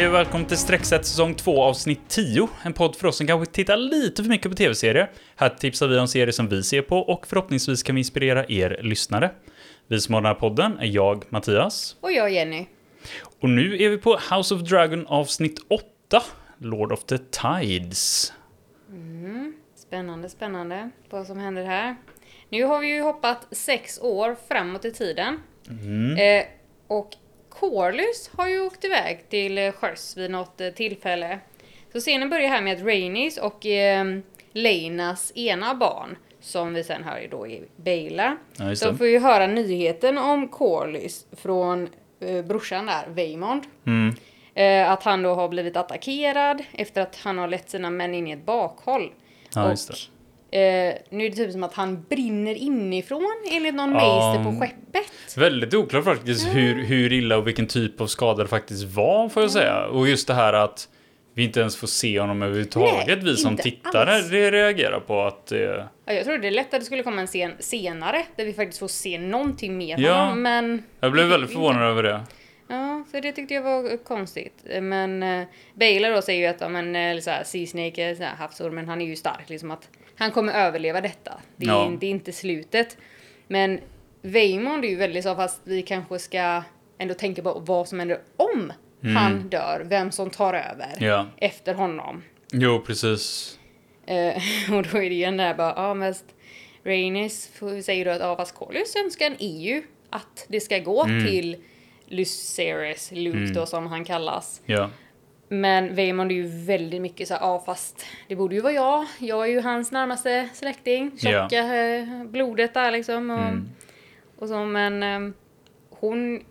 Hej och välkommen till Streckset säsong 2 avsnitt 10. En podd för oss som kanske tittar lite för mycket på tv-serier. Här tipsar vi om serier som vi ser på och förhoppningsvis kan vi inspirera er lyssnare. Vi som har den här podden är jag, Mattias. Och jag Jenny. Och nu är vi på House of Dragon avsnitt 8, Lord of the Tides. Spännande, spännande vad som händer här. Nu har vi ju hoppat sex år framåt i tiden. Eh, och Corlys har ju åkt iväg till eh, sjöss vid något eh, tillfälle. Så scenen börjar här med att Rainis och eh, Leinas ena barn, som vi sen hör då är Baila, Ja, det. får ju höra nyheten om Corlys från eh, brorsan där, Vaemond. Mm. Eh, att han då har blivit attackerad efter att han har lett sina män in i ett bakhåll. Ja, och eh, nu är det typ som att han brinner inifrån enligt någon Ja. meister på skeppet. Väldigt oklart faktiskt hur, hur illa och vilken typ av skada det faktiskt var, får jag säga. Och just det här att vi inte ens får se honom överhuvudtaget, Nej, vi som tittare alls. det reagerar på att... Eh, Ja, jag trodde det lätt att det skulle komma en scen senare där vi faktiskt får se någonting mer Ja. honom, men... jag blev väldigt förvånad över det. Ja, så det tyckte jag var konstigt. Men uh, Baylor då säger ju att ja, men, eh, så här, Sea Snake är så här, havsormen, han är ju stark. Liksom att han kommer överleva detta. Det är, Ja. det är inte slutet. Men Vaemond är ju väldigt så, fast vi kanske ska ändå tänka på vad som händer om han dör. Vem som tar över Mm. Ja. efter honom. Jo, precis. Eh, och då är det ju den där bara, ja mest Rainis säger då att ja fast önskan är ju att det ska gå Mm. till Lucerys, Luke då som han kallas. Ja. Men Vaemond är ju väldigt mycket så här, ja fast det borde ju vara jag. Jag är ju hans närmaste släkting. Tjocka eh, blodet där liksom. Och, Mm. och så men eh, hon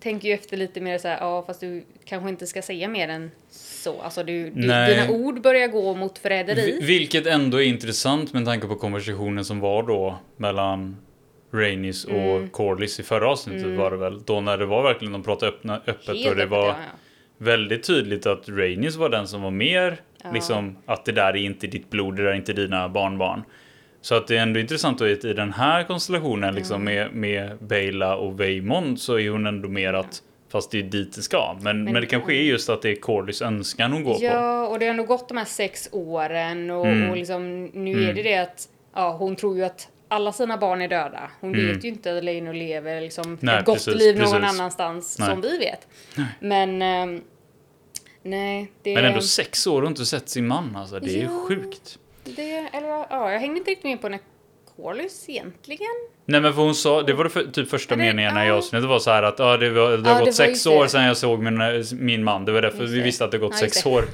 tänker ju efter lite mer så här, ja fast du kanske inte ska säga mer än så. Alltså du, du, dina ord börjar gå mot förräderi. Vi- Vilket ändå är intressant med tanke på konversationen som var då mellan Rainis och Mm. Corlys i förra avsnittet var det väl. Då när det var verkligen de pratade öppna, öppet Helt och det öppet, var ja, ja. Väldigt tydligt att Rainis var den som var mer Ja. liksom att det där är inte ditt blod, det där är inte dina barnbarn. Så att det är ändå intressant att i den här konstellationen liksom med, med Bela och Vaemond så är hon ändå mer att Fast det är dit det ska. Men, men, Men- det kanske är just att det är Corlys önskan hon går på. Ja, och det har ändå gått de här sex åren och, Mm. och liksom, nu Mm. är det det att ja, hon tror ju att alla sina barn är döda. Hon Mm. vet ju inte att Leno lever liksom Nej, ett gott precis, liv någon precis. annanstans Nej. som vi vet. Men ehm, nej, det, Men ändå sex år och inte sett sin man alltså. Det är Ja. sjukt. det eller, ja, jag hängde inte riktigt med på när Corlys egentligen. Nej men för hon sa, det var det för, typ första det- meningarna i avsnittet var så här att ja, det, var, det har det var gått sex just år det. sedan jag såg min, min man. Det var därför Just vi det. visste att det gått Ja, sex det. år.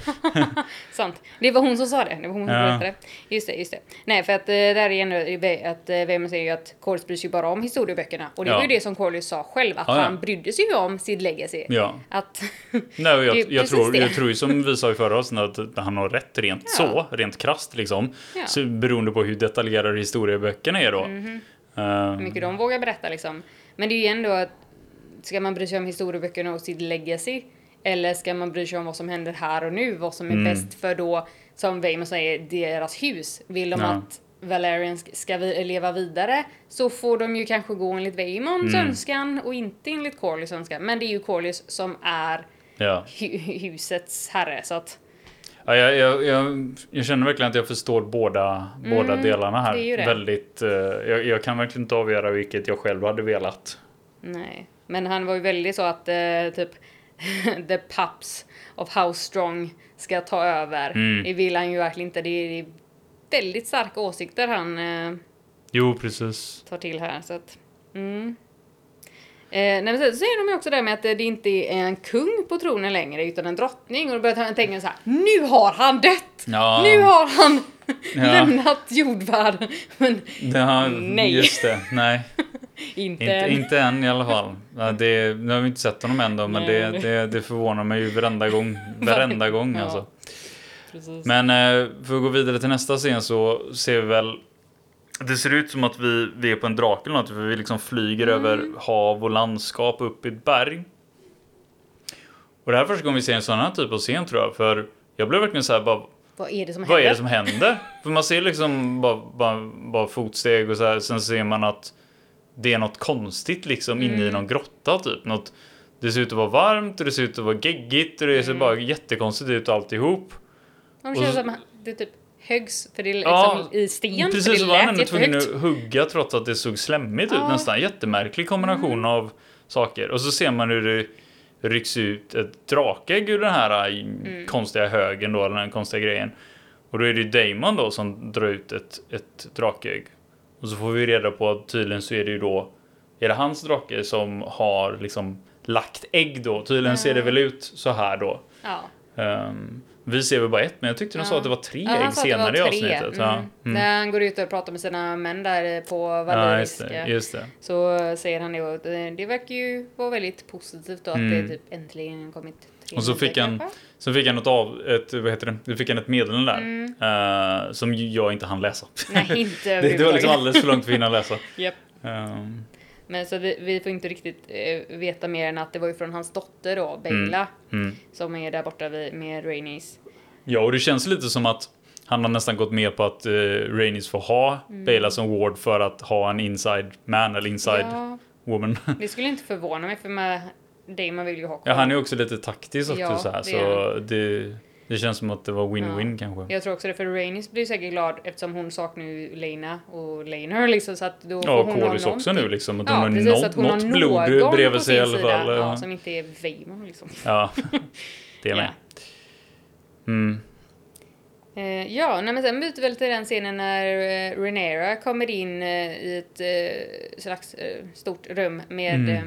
Sant. Det var hon som sa det. Det var hon som Ja. berättade. Just det, just det. Nej, för att eh, där är ändå att uh, vem säger ju att Corlys bryr sig bara om historieböckerna. Och det Ja. var ju det som Corlys sa själv, att ja. han brydde sig ju om sitt legacy. Ja. Att... Nej, och Det jag, jag, tror, det. jag tror ju som vi sa i förra avsnittet att han har rätt rent så, rent krasst liksom. Ja. Så beroende på hur detaljerade historieböckerna är då. Mhm. Eh, hur mycket de vågar berätta liksom. Men det är ju ändå att, ska man bry sig om historieböckerna och sitt legacy? Eller ska man bry sig om vad som händer här och nu? Vad som är Mm. bäst för då, som Vaemon säger, deras hus. Vill de Ja. att Valerian sk- ska vi- leva vidare så får de ju kanske gå enligt Vaemons Mm. önskan och inte enligt Corlys önskan. Men det är ju Corlys som är ja. hu- husets herre så att Ja, jag, jag, jag, jag känner verkligen att jag förstår båda, båda delarna här. Mm. Väldigt, eh, jag, jag kan verkligen inte avgöra vilket jag själv hade velat. Nej, men han var ju väldigt så att eh, typ the pups of how strong ska ta över. Mm. Det vill han ju verkligen inte. Det är väldigt starka åsikter han eh, Jo, precis. tar till här. Så att, mm. Eh, nej, sen så säger de ju också det med att det inte är en kung på tronen längre utan en drottning. Och då börjar han tänka så här: nu har han dött! Ja. Nu har han Ja. lämnat jordvärlden. Men har, Nej. Just det, nej. inte, Inte, än. inte än i alla fall. Ja, det, nu har vi inte sett honom än då, men det, det, det förvånar mig ju varenda gång. Varenda gång Ja. alltså. Precis. Men eh, för att gå vidare till nästa scen så ser vi väl det ser ut som att vi, vi är på en drake eller något, för vi liksom flyger Mm. över hav och landskap upp i ett berg. Och det här är första gången vi ser en sån här typ av scen tror jag, för jag blev verkligen så här bara, Vad är det som vad händer? är det som händer? För man ser liksom bara, bara, bara fotsteg och så här, sen ser man att det är något konstigt liksom inne i Mm. någon grotta typ. Något, det ser ut att vara varmt och det ser ut att vara geggigt och det ser Mm. bara jättekonstigt ut alltihop. De Och känns så- att det typ höggs för det är liksom Ja, i sten. Precis, så var han ändå tvungen att hugga trots att det såg slemmigt ut Ja. Mm. nästan. Jättemärklig kombination av saker. Och så ser man hur det rycks ut ett drakägg ur den här äh, Mm. konstiga högen då, eller den här konstiga grejen. Och då är det ju Damon då som drar ut ett, ett drakägg. Och så får vi reda på att tydligen så är det ju då, är det hans drake som har liksom lagt ägg då? Tydligen ser det väl ut så här då. Ja. Ehm, vi ser väl bara ett, men jag tyckte de Ja. sa att det var tre Ja, ägg att senare i tre. avsnittet. Ja. Mm. Mm. När han går ut och pratar med sina män där på Ja, Valeriska. det. Så säger han det och det, det verkar ju vara väldigt positivt då att Mm. det typ äntligen kommit tre Och så fick han-. Så fick han ett av, ett, vad heter det? Du fick han ett meddelande där. Eh, som ju jag inte hann läsa. Nej, inte det, det var liksom alldeles för långt för att hinna läsa. Japp. Ehm, Men så vi, vi får inte riktigt eh, veta mer än att det var ju från hans dotter då, Bella, mm. som är där borta vid, med Rainis. Ja, och det känns lite som att han har nästan gått med på att uh, Rainis får ha Bela som ward för att ha en inside man eller inside Mm. Ja, woman. det skulle inte förvåna mig för med Damon vill ju ha ja, kvar. han är också lite taktisk också Ja, så här, så det, det känns som att det var win-win kanske. Jag tror också det, för Rainis blir säkert glad eftersom hon saknar ju Lena och Laner liksom så att då får Ja, hon ha Corlys också någonting. nu liksom. Att Ja, hon har precis, något, att hon har något blod bredvid sig i alla fall. Ja, Ja, som inte är Vaemon liksom. ja. det är med. Mm. Eh, ja, nej, men sen byter vi väl till den scenen när eh, Renera kommer in eh, i ett eh, slags eh, stort rum med, Mm. eh,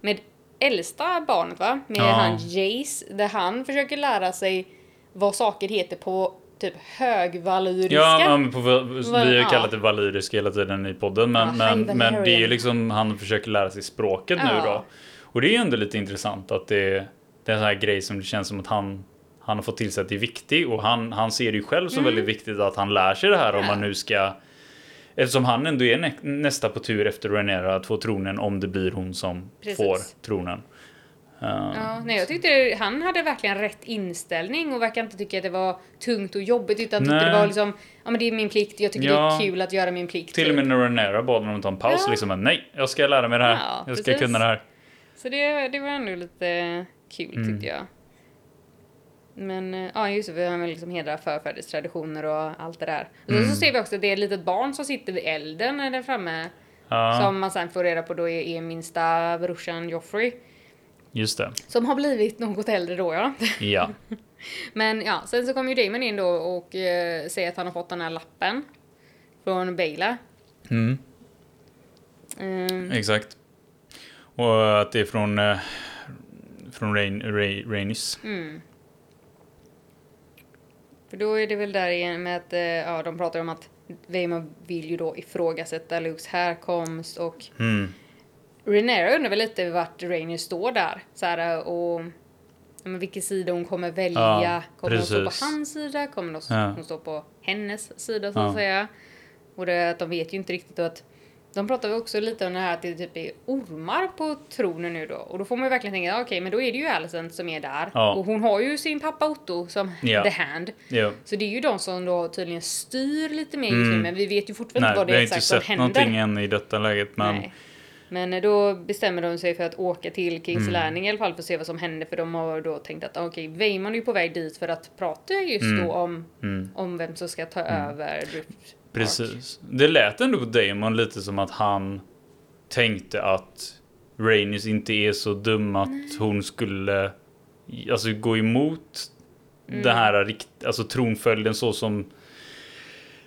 med äldsta barnet va? Med Ja. han Jace, där han försöker lära sig vad saker heter på typ högvalyriska. Ja, men på, vi har kallat det valyriska hela tiden i podden, men, Ja, men, men det är ju liksom han försöker lära sig språket nu Ja. då. Och det är ju ändå lite intressant att det, det är en sån här grej som det känns som att han, han har fått till sig att det är viktigt och han, han ser det ju själv som väldigt viktigt att han lär sig det här om Mm. Ja. man nu ska Eftersom han ändå är nä nästa på tur efter Renera att få tronen om det blir hon som Precis. får tronen. Ja, nej, jag tyckte han hade verkligen rätt inställning och verkar inte tycka att det var tungt och jobbigt utan tyckte Nej. det var liksom, ja men det är min plikt, jag tycker Ja. det är kul att göra min plikt. Till och typ. med när Renera bad honom ta en paus Ja. liksom, nej, jag ska lära mig det här. Ja, jag ska precis. kunna det här. Så det, det var ändå lite kul Mm. tyckte jag. Men eh, ja, just det, vi har väl liksom hedra förfäderstraditioner och allt det där. Och Mm. så ser vi också att det är ett litet barn som sitter vid elden där framme. Ja, Som man sen får reda på då är, är minsta brorsan Joffrey. Just det. Som har blivit något äldre då ja. Ja. Men ja, sen så kommer ju Damon in då och eh, säger att han har fått den här lappen. Från Bela. Mm. Mm, Exakt. Och att det är från, eh, från Rain, Ray, Rainis. mm. För då är det väl där igen med att eh, ja, de pratar om att Vaemon vill ju då ifrågasätta Lukes härkomst och Mm. Renera undrar väl lite vart Rainier står där. Så här, och ja, men vilken sida hon kommer välja. Ja, kommer hon stå på precis. hans sida? Kommer hon, Ja. hon stå på hennes sida så Ja. att säga? Och det, att de vet ju inte riktigt att de pratar väl också lite om det här att det typ är ormar på tronen nu då. Och då får man ju verkligen tänka, okej men då är det ju Alicent som är där. Ja. Och hon har ju sin pappa Otto som Ja. the hand. Ja. Så det är ju de som då tydligen styr lite mer just nu men vi vet ju fortfarande Nej, inte vad vi det har är inte exakt som sett händer. någonting än i detta läget, men Nej. Men eh, då bestämmer de sig för att åka till Kings Mm. Landing i alla fall för att se vad som händer för de har då tänkt att okej, Vaemon är ju på väg dit för att prata just Mm. då om, mm, om vem som ska ta över Drift precis. Det lät ändå på Damon lite som att han tänkte att Rainis inte är så dum att hon skulle alltså, gå emot Mm. den här alltså, tronföljden så som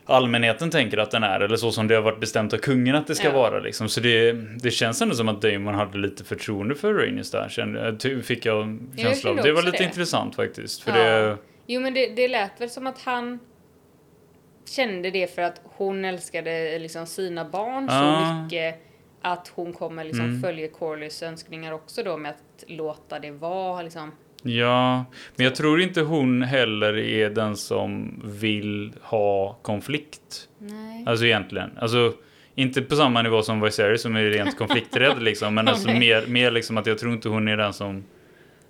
allmänheten tänker att den är eller så som det har varit bestämt av kungen att det ska Ja. vara liksom. Så det, det känns ändå som att Damon hade lite förtroende för Rhaenys där kände, fick jag känsla av. Det var lite det. intressant faktiskt. För Ja. det, Jo men det, det lät väl som att han kände det för att hon älskade liksom sina barn så Ah. mycket att hon kommer liksom Mm. följa Corlys önskningar också då med att låta det vara liksom. Ja, men jag tror inte hon heller är den som vill ha konflikt. Nej. Alltså egentligen. Alltså inte på samma nivå som Viserys som är rent konflikträdd liksom. Men alltså Nej. mer, mer liksom att jag tror inte hon är den som...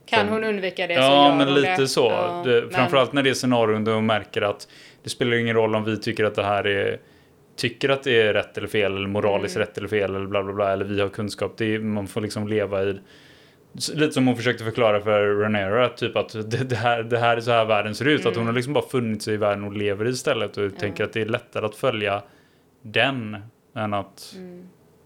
Kan som- hon undvika det Ja, men lite det. så. Ja, det, men- Framförallt när det är scenarion där hon märker att det spelar ingen roll om vi tycker att det här är tycker att det är rätt eller fel eller moraliskt Mm. rätt eller fel eller bla bla bla eller vi har kunskap. Det är, man får liksom leva i Lite som hon försökte förklara för Renera, typ att det, det, här, det här är så här världen ser ut. Att hon har liksom bara funnit sig i världen och lever i istället. Och tänker att det är lättare att följa den än att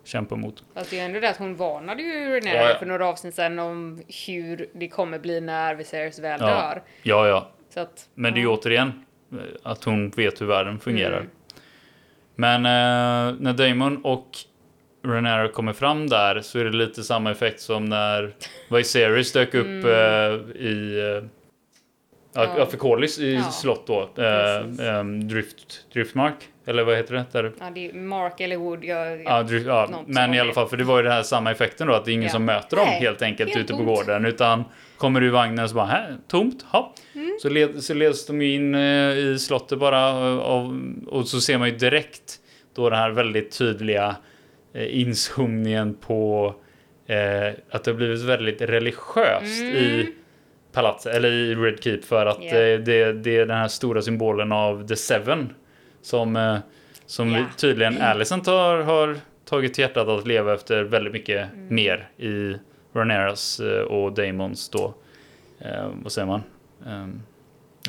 kämpa mot. Fast det är ändå det att hon varnade ju Renera Ja, för några avsnitt sedan om hur det kommer bli när Viserys väl Ja. dör. Ja, ja. Så att, Men det är ju återigen eh, att hon vet hur världen fungerar. Mm. Men eh, när Damon och Renera kommer fram där så är det lite samma effekt som när Viserys dök upp eh, i eh, ja. Mm. Ja. för Corlys i Ja. slott då. Eh, Drift, Driftmark, eller vad heter det? Där? Ja, det är Mark eller Wood. Jag, Ja, drift, ja. Men i alla fall, för det var ju den här samma effekten då, att det är ingen som möter dem Nej, helt enkelt helt ute på tomt. gården, utan kommer du i vagnen så bara, här, tomt, ja. Mm. Så, led, så leds de ju in eh, i slottet bara eh, och, och så ser man ju direkt då den här väldigt tydliga eh, inzoomningen på eh, att det har blivit väldigt religiöst Mm. i palatset, eller i Red Keep för att eh, det, det är den här stora symbolen av The Seven som, eh, som Ja. tydligen Alicent har, har tagit till hjärtat att leva efter väldigt mycket Mm. mer i Rhaenyras eh, och Damons då, eh, vad säger man? Ehm,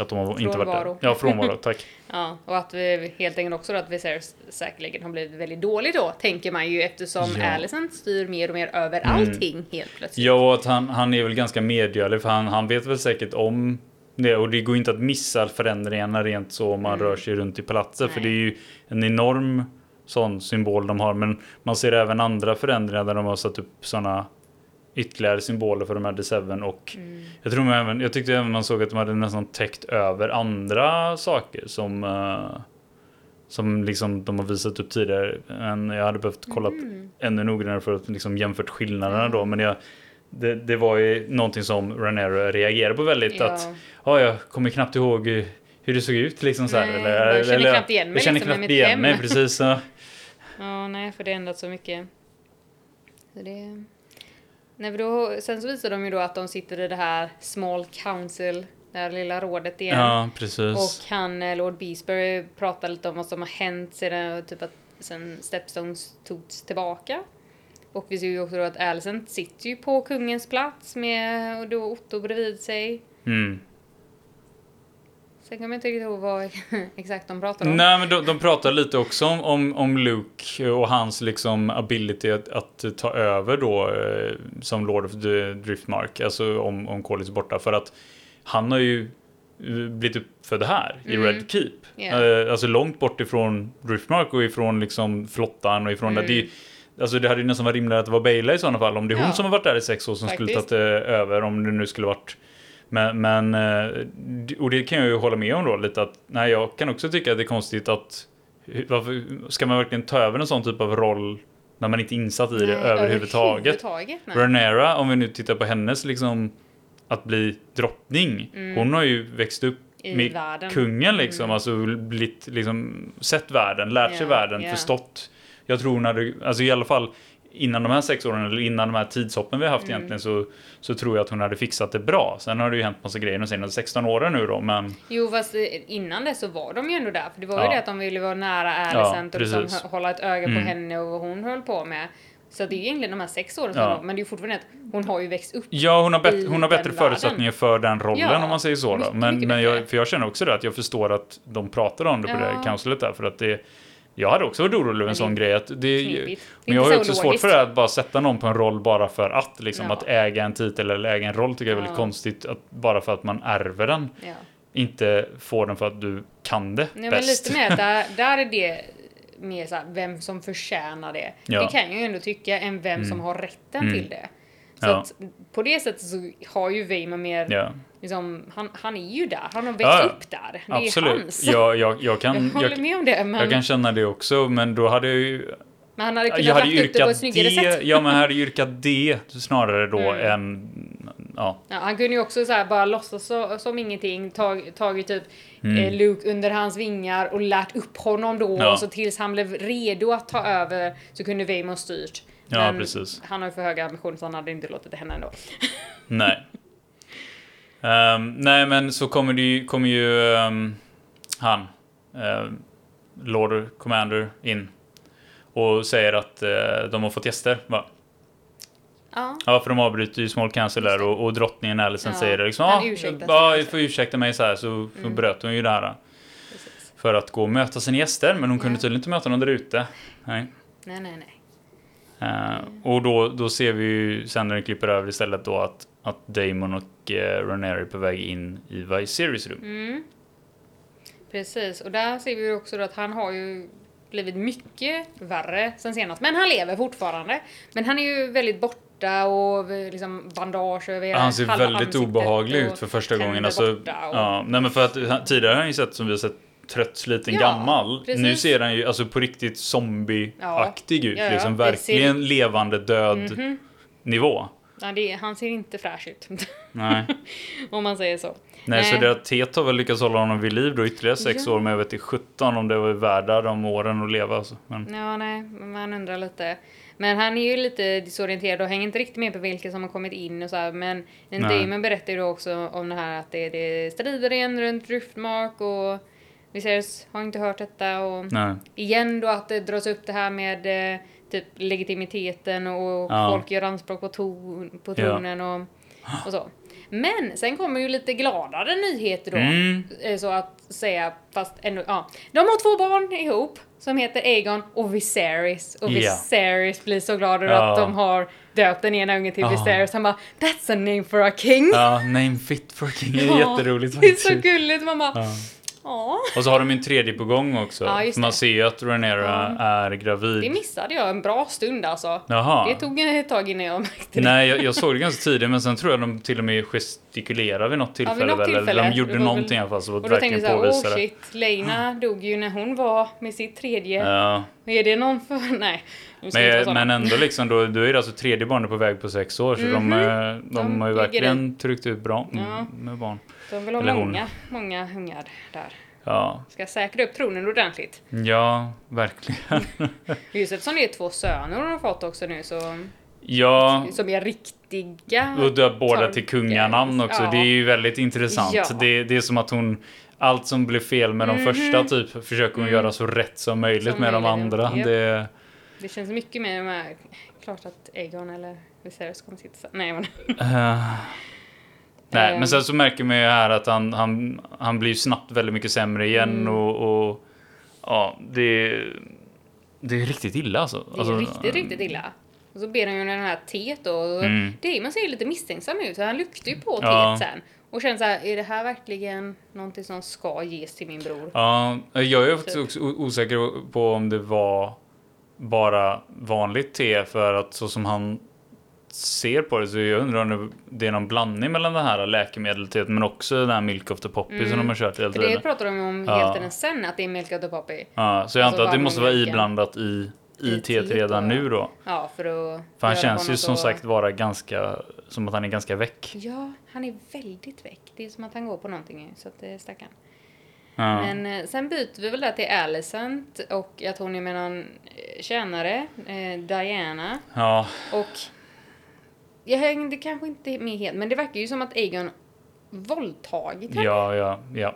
att de har inte varit där. Ja, frånvaro, tack. Ja, och att vi helt enkelt också då att Viserys säkerligen har blivit väldigt dålig då, tänker man ju eftersom Ja. Alicent styr mer och mer över Mm. allting helt plötsligt. Ja, och att han, han är väl ganska medgörlig för han, han vet väl säkert om det och det går inte att missa förändringarna rent så om man rör sig runt i palatset för det är ju en enorm sån symbol de har men man ser även andra förändringar där de har satt upp såna ytterligare symboler för de här The Seven och jag tror man även, jag tyckte även man såg att de hade nästan täckt över andra saker som eh, som liksom de har visat upp tidigare. Men jag hade behövt kolla upp ännu noggrannare för att liksom jämfört skillnaderna då. Men jag, det, det var ju någonting som Ranero reagerade på väldigt. Ja. Att ja, jag kommer knappt ihåg hur det såg ut. Liksom så här, Nej, eller, jag känner eller, knappt igen mig Jag känner liksom knappt igen mig, precis. Så. Ja, nej, för det har ändrats så mycket. Så det... Nej, för då, sen så visar de ju då att de sitter i det här small council, det här lilla rådet igen. Ja, precis. Och han, eh, Lord Beesbury, pratar lite om vad som har hänt sedan, typ att, sen Stepstones togs tillbaka. Och vi ser ju också då att Alicent sitter ju på kungens plats med och då Otto bredvid sig. Mm. Sen kommer jag inte riktigt ihåg vad exakt de pratar om. Nej, men de, de pratar lite också om, om, om Luke och hans liksom ability att, att ta över då eh, som Lord of the Driftmark, alltså om, om är borta. För att han har ju eh, blivit uppfödd här i Mm. Red Keep. Eh, alltså långt bort ifrån Driftmark och ifrån liksom flottan och ifrån Mm. där. Det, ju- alltså det hade ju nästan varit rimligare att det var Baila i sådana fall. Om det är hon Ja. som har varit där i sex år som skulle Faktiskt. tagit eh, över om det nu skulle varit men, men, eh, och det kan jag ju hålla med om då lite att, nej jag kan också tycka att det är konstigt att, varför ska man verkligen ta över en sån typ av roll när man inte är insatt i det Nej, överhuvudtaget? överhuvudtaget nej. Ranera, om vi nu tittar på hennes liksom, att bli drottning, hon har ju växt upp Mm. I med världen. kungen liksom, alltså blivit liksom, sett världen, lärt sig Ja, världen, ja. förstått. Jag tror hon hade, alltså i alla fall innan de här sex åren, eller innan de här tidshoppen vi har Mm. haft egentligen, så, så tror jag att hon hade fixat det bra. Sen har det ju hänt massa grejer de senaste 16 åren nu då, men Jo, fast eh, innan det så var de ju ändå där. För det var ju Ja. det att de ville vara nära Alicent och liksom hålla ett öga Mm. på henne och vad hon höll på med. Så det är ju egentligen de här sex åren som Ja. men det är ju fortfarande att hon har ju växt upp. Ja, hon har, bet- hon har bättre förutsättningar för den rollen Ja, om man säger så. Då. Men, mycket men jag, för jag känner också det att jag förstår att de pratar om det på Ja. det här där. För att det, jag hade också varit orolig över en Men sån grej. Att det, Knepigt. Det men jag har ju också så svårt för det att bara sätta någon på en roll bara för att. Liksom, Ja. Att äga en titel eller äga en roll tycker jag är väldigt konstigt. Att, bara för att man ärver den. Inte får den för att du kan det Nej, men bäst. lite mer där, där är det mer så här, vem som förtjänar det. Ja. Det kan jag ju ändå tycka, än vem som har rätten Mm. till det. Så Ja. att på det sättet så har ju Weimar mer, Ja, liksom, han, han är ju där, han har växt Ja, ja. upp där. Det är absolut. hans. Jag, jag, jag, kan, jag håller med om det, men, jag kan känna det också. Men då hade jag ju men han hade kunnat Jag hade lagt upp det på ett snyggare det, sätt. ja men jag hade yrkat det snarare då Mm. än, ja. Ja, han kunde ju också så här bara låtsas så, som ingenting, tag, tagit typ Mm. eh, Luke under hans vingar och lärt upp honom då, Ja. och så tills han blev redo att ta över så kunde Weimar styrt. Ja, Men precis. Han har ju för höga ambitioner så han hade inte låtit det hända ändå. Nej. Ehm, nej men så kommer, det kommer ju ehm, han, ehm, Lord Commander in och säger att eh, de har fått gäster. Va? Ja. Ja, för de avbryter ju Small Cancel där och, och drottningen Alicent Ja, säger det liksom han Ja, ursäktar sig ja, också. får ursäkta mig så här så, så Mm. bröt hon ju det här. Precis. För att gå och möta sina gäster, men hon kunde Ja. tydligen inte möta någon där ute. Nej. Nej, nej, nej. Eh, och då, då ser vi ju sen när det klipper över istället då att, att Damon och uh, Rhaenyra är på väg in i Viserys rum. Mm. Precis, och där ser vi ju också att han har ju blivit mycket värre sen senast. Men han lever fortfarande. Men han är ju väldigt borta och liksom bandage över hela Han ser väldigt obehaglig ut för första gången. Alltså, och- ja, nej men för att tidigare har han ju sett som vi har sett trött, sliten, Ja, gammal. precis. Nu ser han ju alltså på riktigt zombieaktig ut. Ja, ja, liksom verkligen levande död Mhm. nivå. Ja, det, han ser inte fräsch ut. Nej. om man säger så. Nej, så det att Tet har väl lyckats hålla honom vid liv då ytterligare sex Ja. år, men jag vet inte 17 om det var värda de åren att leva. Alltså. Men, Ja, nej, man undrar lite. Men han är ju lite disorienterad och hänger inte riktigt med på vilka som har kommit in och så här. Men. Damon berättar ju då också om det här att det, det strider igen runt Driftmark och Viserys har inte hört detta och nej. igen då att det dras upp det här med eh, typ legitimiteten och Ja. folk gör anspråk på, ton, på Ja. tronen och, och så. Men sen kommer ju lite gladare nyheter då. Mm. eh, Så att säga, fast ändå, ja. De har två barn ihop som heter Aegon och Viserys. Och Ja. Viserys blir så glad över Ja. att de har döpt den ena ungen till Ja. Viserys. Han bara That's a name for a king! Ja, name fit for king. Det är Ja, jätteroligt Det är så faktiskt. gulligt, man bara Ja. Ja. Och så har de en tredje på gång också. Ja, man det. ser ju att Rhaenyra är gravid. Det missade jag en bra stund alltså. Jaha. Det tog ett tag innan jag märkte det. Nej, jag, jag såg det ganska tidigt, men sen tror jag de till och med gestikulerade vid något tillfälle. något väl, tillfälle. Eller de Det gjorde väl- någonting i alla fall så Och då tänkte jag såhär, oh det. shit, Lena dog ju när hon var med sitt tredje. Ja, Är det någon för... Nej. men, men ändå liksom, då, då är det alltså tredje barnet på väg på sex år, så de, Mhm. eh, de, De har ju verkligen tryckt ut bra mm, Ja. med barn. De vill ha eller hon. många, många ungar där. Ja, Ska säkra upp tronen ordentligt. ja, verkligen. Det är två söner hon har fått också nu så... Ja, Som är riktiga. och döpt båda till kunganamn också. Ja. Det är ju väldigt intressant. Ja. Det, det är som att hon allt som blev fel med de Mhm. första typ försöker hon Mm. göra så rätt som möjligt Som med de möjligt, andra. japp. Det, Det känns mycket mer de här... Klart att Egon eller Viserys kommer sitta. Nej men... Eh, nej, Ehm. men sen så märker man ju här att han, han, han blir snabbt väldigt mycket sämre igen Mm. och, och ja, det, det är riktigt illa alltså. Det är alltså, riktigt, riktigt illa. Och så ber han ju den här teet. Och Mm. Damon ser ju lite misstänksam ut, så han luktar ju på teet Ja. sen. Och känner så här, är det här verkligen någonting som ska ges till min bror? Ja, jag är faktiskt Typ. också osäker på om det var bara vanligt te för att så som han ser på det så jag undrar om det är någon blandning mellan det här läkemedlet men också den här Milk of the Poppy som Mm. de har kört hela För det tiden. pratar de om Ja. hela tiden sen, att det är Milk of the Poppy. Ja, så jag Alltså antar att det måste vara iblandat i, i teet redan nu då. Ja, för att... För han känns ju som så- sagt vara ganska, som att han är ganska väck. Ja, han är väldigt väck. Det är som att han går på någonting, så att det är stackarn. Ja. Men eh, sen byter vi väl där till Alicent och att hon är med någon eh, tjänare, eh, Diana. ja, Och jag hängde kanske inte med helt, men det verkar ju som att Aegon våldtagit henne. ja, ja, ja.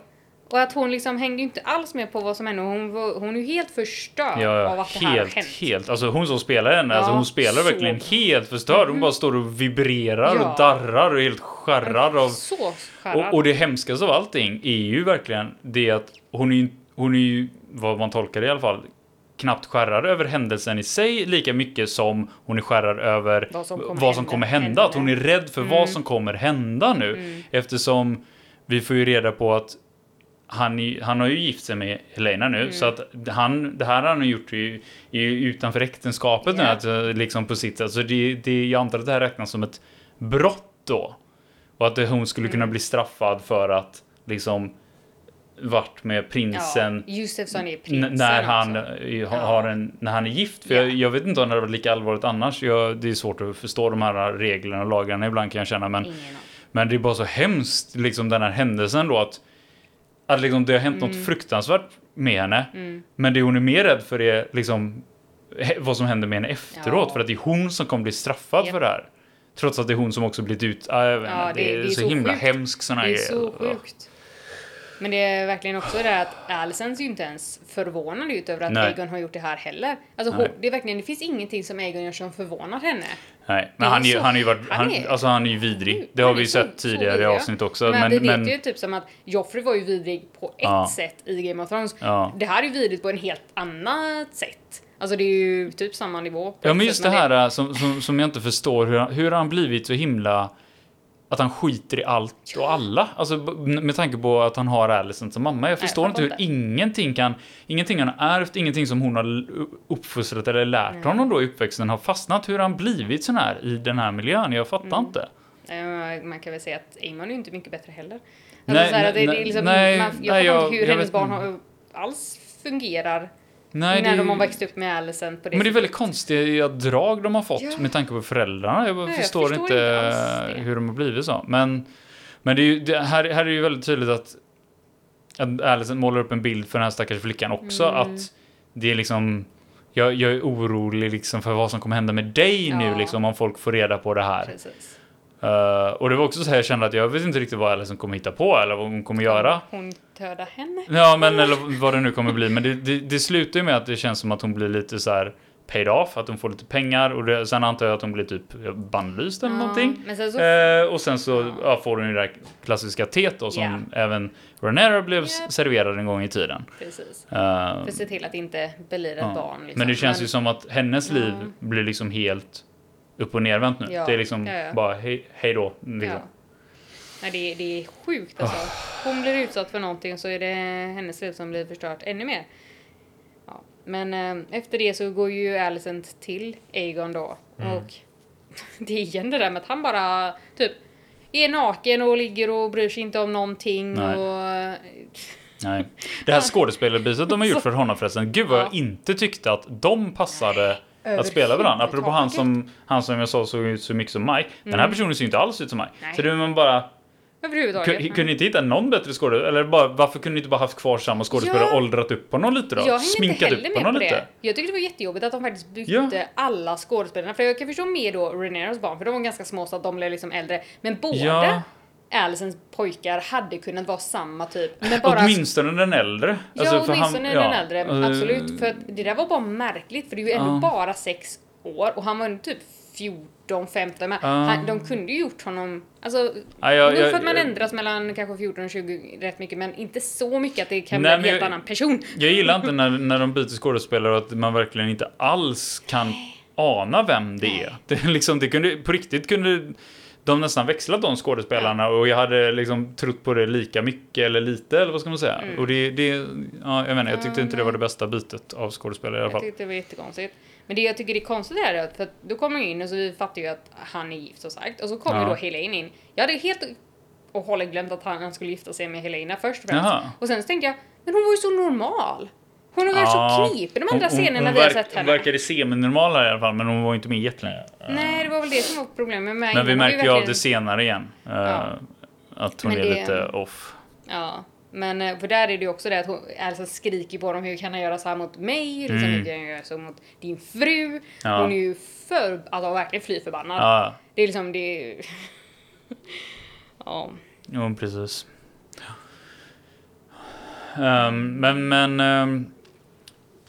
Och att hon liksom hängde ju inte alls med på vad som hände. Hon, var, hon är ju helt förstörd Ja, av att det här har helt, hänt. helt. Alltså hon som spelar henne, alltså Ja, hon spelar så verkligen helt förstörd. Hon Mhm. bara står och vibrerar Ja. och darrar och är helt skärrad av... Så skärrad. Och, och det hemskaste av allting är ju verkligen det att hon är ju, hon är ju, vad man tolkar det i alla fall, knappt skärrad över händelsen i sig lika mycket som hon är skärrad över Vad som kommer vad som hända kommer hända. henne. Att hon är rädd för Mm. vad som kommer hända nu. Mm. Eftersom vi får ju reda på att han, han har ju gift sig med Helena nu, Mm. så att han, det här har han gjort ju, ju utanför äktenskapet nu, Ja. att, eh, liksom på sitt sätt. Så det, det, jag antar att det här räknas som ett brott då. Och att hon skulle kunna Mm. bli straffad för att liksom varit med prinsen Ja, det är prinsen när han, också. eh, Ja. har en, när han är gift. För Ja. jag, jag vet inte om det hade varit lika allvarligt annars. Jag, det är svårt att förstå de här reglerna och lagarna ibland kan jag känna. Men, men det är bara så hemskt, liksom den här händelsen då att, att liksom det har hänt något Mm. fruktansvärt med henne. Mm. Men det hon är mer rädd för är liksom vad som händer med henne efteråt. Ja. För att det är hon som kommer bli straffad Japp. för det här. Trots att det är, hon som också blivit ut... Vet Ja, det- det, är det är så, så himla sjukt. hemskt såna Det är så sjukt. Men det är verkligen också det att Alicent ser ju inte ens förvånad ut över att Nej. Aegon har gjort det här heller. Alltså hon, det är verkligen, det finns ingenting som Aegon gör som förvånar henne. Nej, Det men är han är ju, så- han är ju varit, han är- alltså han är ju vidrig. Det Han har är vi ju så- sett så tidigare i vidrig, ja. avsnitt också. Men, Men, vi men, vet ju typ som att Joffrey var ju vidrig på ett Ja. sätt i Game of Thrones. Ja. Det här är ju vidrigt på en helt annat sätt. Alltså det är ju typ samma nivå. Ja men just det här äh, som, som, som jag inte förstår, hur, han- hur har han blivit så himla... Att han skiter i allt och alla. Alltså med tanke på att han har Alicent som mamma. Jag förstår jag inte hur ingenting kan... Ingenting han har ärvt, ingenting som hon har uppfostrat eller lärt honom då i uppväxten har fastnat. Hur han blivit sån här i den här miljön? Jag fattar Mm. inte. Man kan väl säga att Aemon är inte mycket bättre heller. Alltså Nej, här, det, det nej, är liksom, nej, man, jag nej, fattar inte hur jag hennes vet barn har, alls fungerar Nej, när det, de har växt upp med Alicent på det Men det är väldigt konstiga drag de har fått Ja. med tanke på föräldrarna. Jag, jag förstår, förstår inte hur de har blivit så. Men, men det är ju, det, här, här är ju väldigt tydligt att, att Alicent målar upp en bild för den här stackars flickan också. Mm. Att det är liksom, jag, jag är orolig liksom för vad som kommer hända med dig nu Ja. liksom, om folk får reda på det här. Precis. Eh, och det var också så här jag kände att jag vet inte riktigt vad Alicent kommer hitta på eller vad hon kommer göra. Hon dödar henne. Ja, men eller vad det nu kommer bli. Men det, det, det slutar ju med att det känns som att hon blir lite så här paid off, att hon får lite pengar och det, sen antar jag att hon blir typ bannlyst eller Ja, någonting. Men sen så, Eh, och sen så Ja. ja, får hon ju det där klassiska teet då som Ja. även Rhaenyra blev Japp. serverad en gång i tiden. precis. Eh, För att se till att inte ett ja. barn. Liksom. Men det känns ju som att hennes liv blir liksom helt upp och nervänt nu. Ja, Det är liksom ja, ja. bara hej, hej då. Liksom. Nej, det, är- det är sjukt alltså. Hon blir utsatt för någonting så är det hennes liv som blir förstört ännu mer. Ja. Men eh, efter det så går ju Alicent till Aegon då. Mm. Och det är igen det där med att han bara typ är naken och ligger och bryr sig inte om någonting. Nej. Och, Nej. Det här skådespelarbytet de har gjort för honom förresten. Gud vad Ja. jag inte tyckte att de passade att spela varandra. Apropå han som, han som jag sa såg ut så mycket som Mike. Den här personen ser ju inte alls ut som Mike. Nej. Så det är man bara, Överhuvudtaget. kunde ni inte hitta någon bättre skådespelare? Eller bara, varför kunde ni inte bara haft kvar samma skådespelare Ja. och åldrat upp honom lite då? Jag Sminkat upp honom på lite? Jag tyckte det var jättejobbigt att de faktiskt bytte Ja. alla skådespelarna. För jag kan förstå mer då Reneros barn, för de var ganska små så att de blev liksom äldre. Men båda Ja. Alicens pojkar hade kunnat vara samma typ. Men bara... Åtminstone den äldre. Ja, Alltså, åtminstone han- den ja. äldre. Eh, Absolut. För det där var bara märkligt, för det är ju ändå Ja. bara sex år och han var ju typ 14, 15. Men Ja. han, de kunde ju gjort honom... Alltså, Ja, jag- nog för att man ändras mellan kanske 14 och 20 rätt mycket, men inte så mycket att det kan Nej, bli en helt jag- annan person. Jag gillar inte när, när de byter skådespelare och att man verkligen inte alls kan ana vem det är. Det, liksom, det kunde, på riktigt kunde de nästan växlat de skådespelarna och jag hade liksom trott på det lika mycket eller lite eller vad ska man säga. Och det, det ja, jag menar, jag tyckte inte det var det bästa bytet av skådespelare i alla Jag fall. tyckte det var jättekonstigt. Men det jag tycker är konstigt är att för att då kommer jag in och så vi fattar ju att han är gift som sagt. Och så kommer Ja. då Helene in. Jag hade helt och hållet glömt att han han skulle gifta sig med Helena först och främst. Jaha. Och sen så tänkte jag, men hon var ju så normal. Hon har varit Ja. så knipig de andra Hon- hon- scenerna hon vi har sett Hon henne. verkade semi-normal i alla fall, men hon var inte med jättelänge. Nej, det var väl det som var problemet med Men vi ju märker ju av det senare igen. eh, Ja. Att hon Men är det- lite off. Ja, men eh, för där är det ju också det att hon, Elsa skriker på dem, hur kan han göra så här mot mig? Liksom, Mm. Hur kan han göra så mot din fru? Ja. Hon är ju för, alltså verkligen fly förbannad. Ja, Det är liksom, det är... ja. jo precis. Ehm, men men ehm,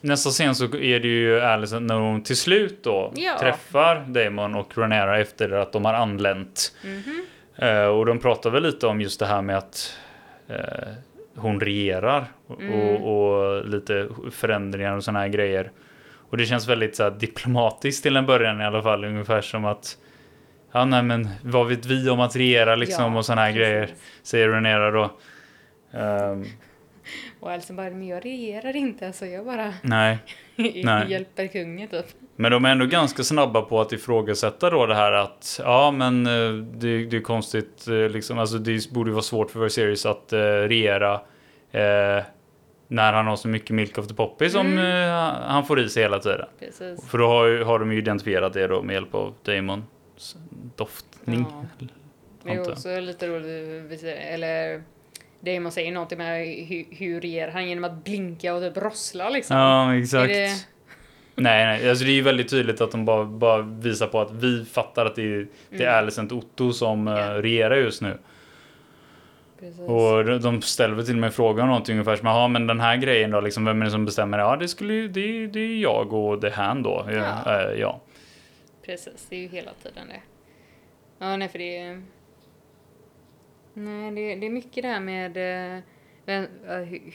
nästa scen så är det ju Alice när hon till slut då Ja. träffar Damon och Ranera efter att de har anlänt. Mhm. Eh, och de pratar väl lite om just det här med att eh, hon regerar och, Mm. och, och lite förändringar och såna här grejer. Och det känns väldigt så här, diplomatiskt till en början i alla fall, ungefär som att Ja, nej, men vad vet vi om att regera liksom Ja, och såna här precis. grejer, säger Renera då. Ehm, Och Elsa bara, men jag regerar inte, alltså jag bara nej, Nej. hjälper kungen typ. men de är ändå ganska snabba på att ifrågasätta då det här att ja, men eh, det, det är konstigt eh, liksom, alltså det borde vara svårt för Viserys att eh, regera eh, när han har så mycket milk of the poppy som eh, han får i sig hela tiden. Precis. För då har, har de ju identifierat det då med hjälp av Damons doftning. Ja. Det är också lite roligt, eller Damon säger någonting med hur, hur han genom att blinka och typ rossla liksom. Ja, exakt. Det- Nej, nej, alltså det är ju väldigt tydligt att de bara, bara visar på att vi fattar att det är, det är Mm. Alicent Otto som uh, regerar just nu. Precis. Och de- ställer väl till och med frågan någonting ungefär som, ja men den här grejen då, liksom, vem är det som bestämmer? Ja, det skulle det, det är jag och det här då. Ja. Ja. eh, ja. Precis, det är ju hela tiden det. Ja, nej för det är... Nej, det, det är mycket det här med eh,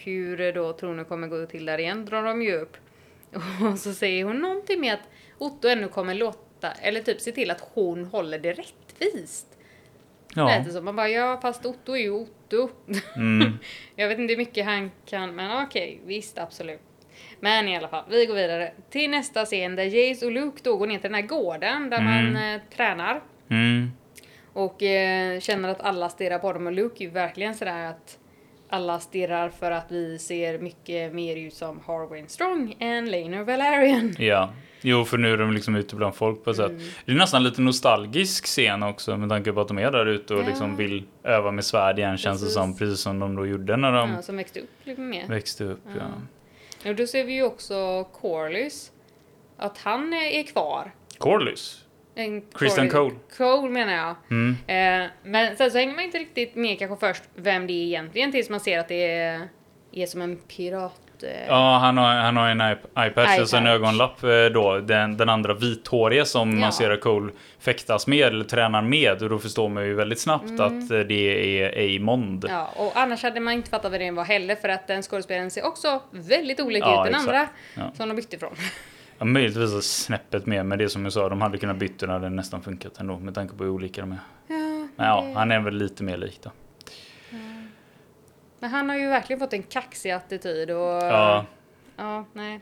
hur då tronen kommer gå till där igen, drar de ju upp. Och så säger hon någonting med att Otto ännu kommer låta, eller typ se till att hon håller det rättvist. ja. Lät det som. Man bara, ja fast Otto är ju Otto. Mm. Jag vet inte hur mycket han kan, men okej, visst absolut. Men i alla fall, vi går vidare till nästa scen där Jace och Luke då går ner till den här gården där man eh, tränar. Mm. Och eh, känner att alla stirrar på dem och Luke är ju verkligen sådär att alla stirrar för att vi ser mycket mer ut som Harwin Strong än Laner Valerian. Ja. Jo, för nu är de liksom ute bland folk på ett Mm. sätt. Det är nästan lite nostalgisk scen också med tanke på att de är där ute och Ja. liksom vill öva med svärd igen känns det som. Precis som de då gjorde när de Ja, som växte upp lite mer. växte upp. Ja. Och då ser vi ju också Corlys. Att han är kvar. Corlys. En Corlys- Cole. Cole menar jag. Mm. Eh, men sen så hänger man inte riktigt med kanske först vem det är egentligen tills man ser att det är, är som en pirat. Eh, Ja, han har, han har en eye- eyepatch och en ögonlapp eh, då. Den, den andra vithåriga som Ja. man ser att Cole fäktas med eller tränar med. Och då förstår man ju väldigt snabbt att eh, det är Amond. Mm. Ja, och annars hade man inte fattat vad det var heller för att den skådespelaren ser också väldigt olik Ja, ut den exakt. andra Ja. som de bytte ifrån. Ja, möjligtvis snäppet mer, men det som jag sa, de hade kunnat byta och det hade nästan funkat ändå med tanke på hur olika de är. Ja, Men ja, han är väl lite mer lik då. Men han har ju verkligen fått en kaxig attityd och... Ja. Ja, nej.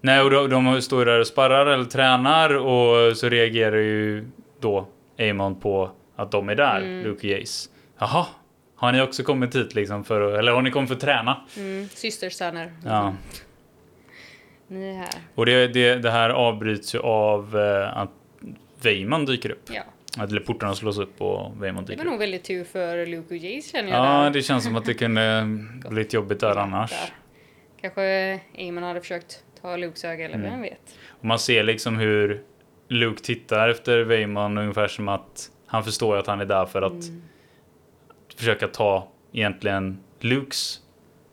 Nej, och de, de står där och sparrar eller tränar och så reagerar ju då Amon på att de är där, Mm. Luke och Jace. Jaha, har ni också kommit hit liksom för att, eller har ni kommit för att träna? Mm, systersöner. Ja. Ni är här. Och det, det, det här avbryts ju av eh, att Weimon dyker upp. Ja. Att eller portarna slås upp och Weimon Det dyker var upp. nog väldigt tur för Luke och Jace känner jag Ja, där. det känns som att det kunde blivit jobbigt där annars. Där. Kanske Amon hade försökt ta Lukes öga eller Mm. vem vet. Och man ser liksom hur Luke tittar efter Weimon ungefär som att han förstår att han är där för att Mm. försöka ta egentligen Lukes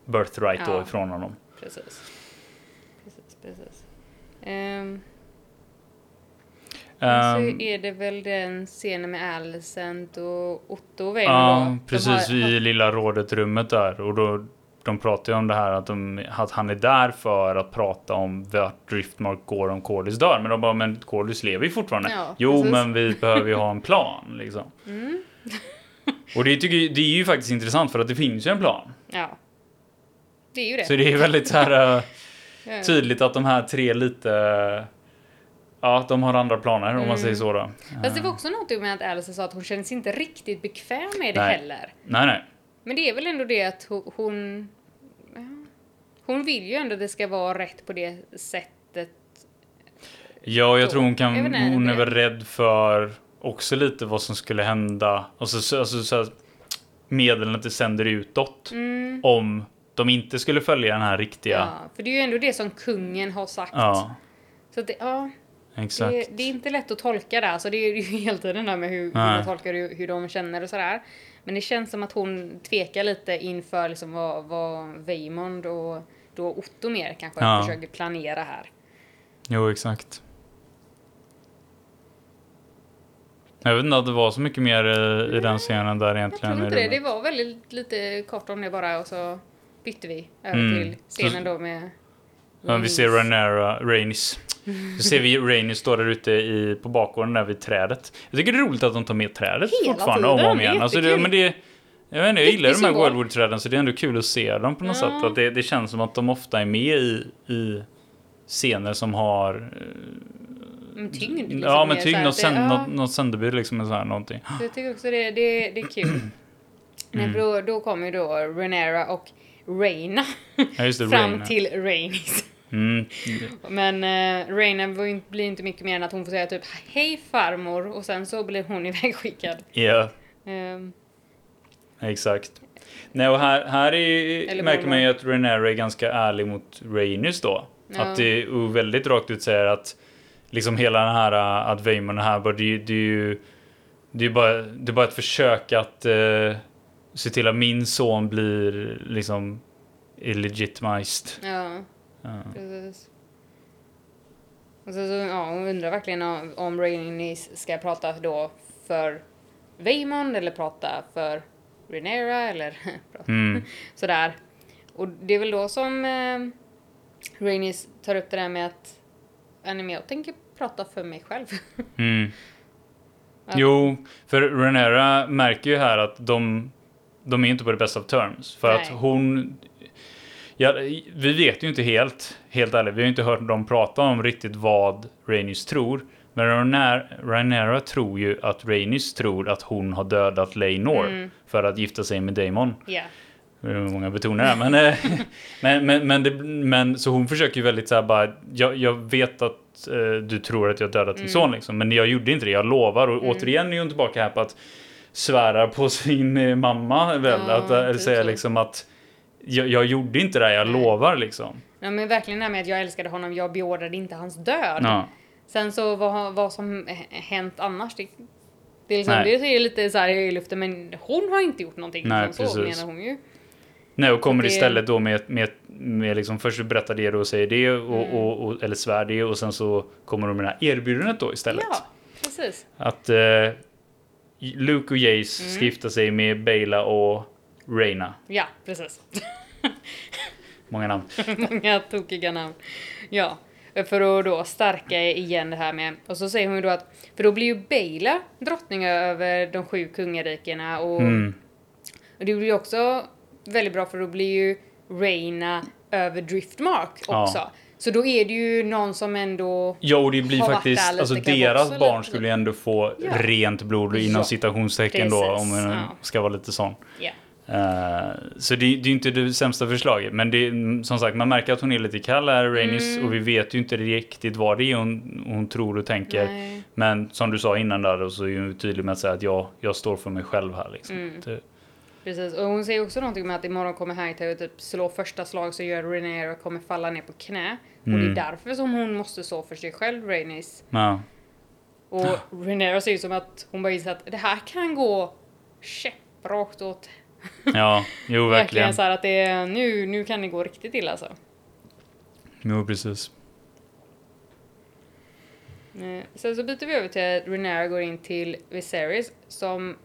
birthright då Ja. ifrån honom. Precis. Precis. Ehm, Ehm, så är det väl den scenen med Alicent och Otto Weimar ja, precis har- i lilla rådet-rummet där. Och då, de pratar ju om det här att, de, att han är där för att prata om vart Driftmark går om Corlys dör. Men de bara, men Corlys lever ju fortfarande. Ja, jo, precis. men vi behöver ju ha en plan liksom. Mm. Och det, tycker, det är ju faktiskt intressant för att det finns ju en plan. Ja. Det är ju det. Så det är väldigt så här tydligt att de här tre lite... Ja, de har andra planer om man Mm. säger så då. Fast det var också något med att Alice sa att hon känner sig inte riktigt bekväm med det Nej. heller. Nej, nej. Men det är väl ändå det att ho- hon... Hon vill ju ändå att det ska vara rätt på det sättet. Ja, jag Då. tror hon kan... Inte, hon är väl rädd för också lite vad som skulle hända. Alltså, så, alltså så här, meddelandet det sänder utåt. Mm. Om de inte skulle följa den här riktiga... Ja, för det är ju ändå det som kungen har sagt. Ja, Så det, ja, exakt. det, det är inte lätt att tolka det. Alltså det är ju hela tiden där med hur, hur man tolkar hur, hur de känner och sådär. Men det känns som att hon tvekar lite inför liksom vad, vad Weimond och då Otto mer kanske Ja. försöker planera här. Jo, exakt. Jag vet inte att det var så mycket mer eh, i den scenen där Jag egentligen. tror i inte det. Det var väldigt lite kort om det bara och så bytte vi över Mm. till scenen då med Ja, vi ser Ranera, Rainis. Så ser vi Rainis stå där ute i, på bakgården där vid trädet. Jag tycker det är roligt att de tar med trädet Hela fortfarande om och tiden, om det är igen. Alltså det, men det, jag, vet inte, jag gillar de här symbol. Wildwood-träden så det är ändå kul att se dem på något Ja. sätt. Att det, det känns som att de ofta är med i, i scener som har... eh, med tyngd. liksom, ja, men tyngd. Något, sänd, ja. något, sändebud liksom. Så här, någonting. Så jag tycker också det, det, det är kul. Nej, Mm. för då, då kommer ju då Renera och Reina Ja, just det. fram Rain. till Rainis. Mm. Men uh, Reina blir inte mycket mer än att hon får säga typ hej farmor och sen så blir hon ivägskickad. Ja, Ehm, exakt. Nej, och här, här är, märker man ju att Renera är ganska ärlig mot Rainis då. Ja. Att det och väldigt rakt ut säger att liksom hela den här uh, att Weimon här, bara, det, det är ju det är bara, det är bara ett försök att uh, se till att min son blir liksom illegitimized. Ja, Ja. precis. Och så, så, ja, hon undrar verkligen om, om Rhaenys ska prata då för Vaemond eller prata för Rhaenyra eller Mm. sådär. Och det är väl då som eh, Rhaenys tar upp det där med att "Ja, nej, men jag tänker prata för mig själv. Mm. Ja. Jo, för Renera märker ju här att de, de är inte på det bästa av terms. För att Nej. hon... Ja, vi vet ju inte helt, helt ärligt, vi har ju inte hört dem prata om riktigt vad Rhaenys tror. Men Rhaenyra tror ju att Rhaenys tror att hon har dödat Laenor Mm. för att gifta sig med Daemon. Ja. Hur många betonar det? Men, eh, men, men, men, det, men så hon försöker ju väldigt så här bara, jag, jag vet att eh, du tror att jag dödat din Mm. son liksom, men jag gjorde inte det, jag lovar. Och återigen är hon tillbaka här på att svära på sin eh, mamma väl, Ja, att eh, typ säga så. liksom att jag, jag gjorde inte det, jag Nej. lovar liksom. ja, men verkligen det här med att jag älskade honom, jag beordrade inte hans död. Ja. Sen så vad, vad som hänt annars, det, det är liksom, Nej. det är lite så här i luften, men hon har inte gjort någonting. Nej, liksom, så menar hon ju. Nej, och kommer det- istället då med, med, med liksom, först berättar det och säger det, och, Mm. och, och, eller svär det, och sen så kommer de med det här erbjudandet då istället. Ja, precis. Att eh, Luke och Jace Mm. ska gifta sig med Bela och Reina. Ja, precis. Många namn. Många tokiga namn. Ja, för att då stärka igen det här med, och så säger hon ju då att, för då blir ju Bela drottning över de sju kungarikena och, Mm. och det blir ju också väldigt bra för då blir ju Reina över Driftmark Ja. Så då är det ju någon som ändå Ja, och det blir faktiskt, alltså deras barn lite. skulle ju ändå få Ja. rent blod inom Ja. citationstecken då, om man ja. ska vara lite sån. Ja. Eh, så det, det är ju inte det sämsta förslaget, men det, som sagt, man märker att hon är lite kall här, Rainis, Mm. och vi vet ju inte riktigt vad det är hon, hon tror och tänker. Nej. Men som du sa innan där, så är hon tydlig med att säga att jag, jag står för mig själv här. Liksom. Mm. Det, Precis, och hon säger också någonting med att imorgon kommer Hightower typ slå första slag så gör och kommer falla ner på knä. Och Mm. det är därför som hon måste stå för sig själv, Rhaenys. ja. Och Rhaenyra ser ut som att hon bara inser att det här kan gå käpprakt åt. ja, jo verkligen. Verkligen så här att det är, nu, nu kan det gå riktigt illa alltså. Jo, precis. Eh, Sen så byter vi över till att Rhaenyra går in till Viserys som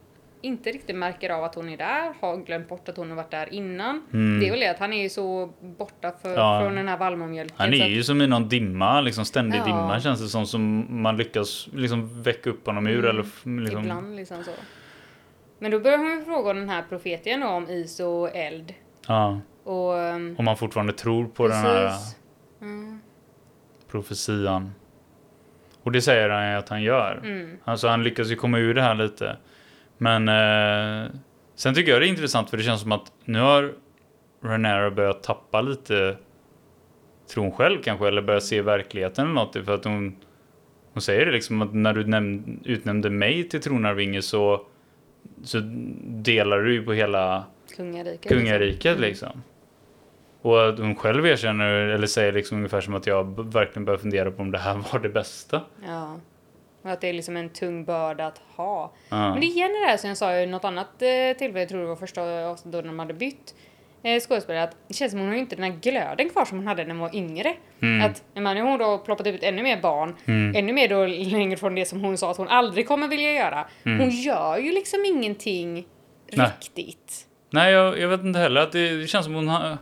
inte riktigt märker av att hon är där, har glömt bort att hon har varit där innan. Mm. Det är väl det att han är ju så borta för, Ja. från den här vallmomjölken. Han är att- ju som i någon dimma, liksom ständig Ja. dimma känns det som, som man lyckas liksom väcka upp honom ur. Mm, Eller, liksom, Ibland liksom så. Men då börjar hon ju fråga den här profeten om is och eld. Ja, Och... ehm, om man fortfarande tror på den här precis. Mm, profetian. Och det säger han ju att han gör. mm, Alltså han lyckas ju komma ur det här lite. Men eh, sen tycker jag det är intressant för det känns som att nu har Renera börjat tappa lite tron själv kanske eller börjat se verkligheten eller något. För att hon, hon säger det liksom att när du näm- utnämnde mig till tronarvinge så, så delar du ju på hela kungariket. kungariket Mm. liksom. Och att hon själv erkänner, eller säger liksom ungefär som att jag verkligen börjar fundera på om det här var det bästa. Ja. Och att det är liksom en tung börda att ha. Ja. Men det är igen det där som jag sa i något annat eh, tillfälle, jag tror det var första avsnittet då när de hade bytt eh, skådespelare, att det känns som hon har inte den här glöden kvar som hon hade när hon var yngre. Mm. Att har hon då ploppat ut ännu mer barn, Mm. ännu mer då längre från det som hon sa att hon aldrig kommer vilja göra. Mm. Hon gör ju liksom ingenting Nej. riktigt. Nej, jag, jag vet inte heller. Att det, det känns som hon har...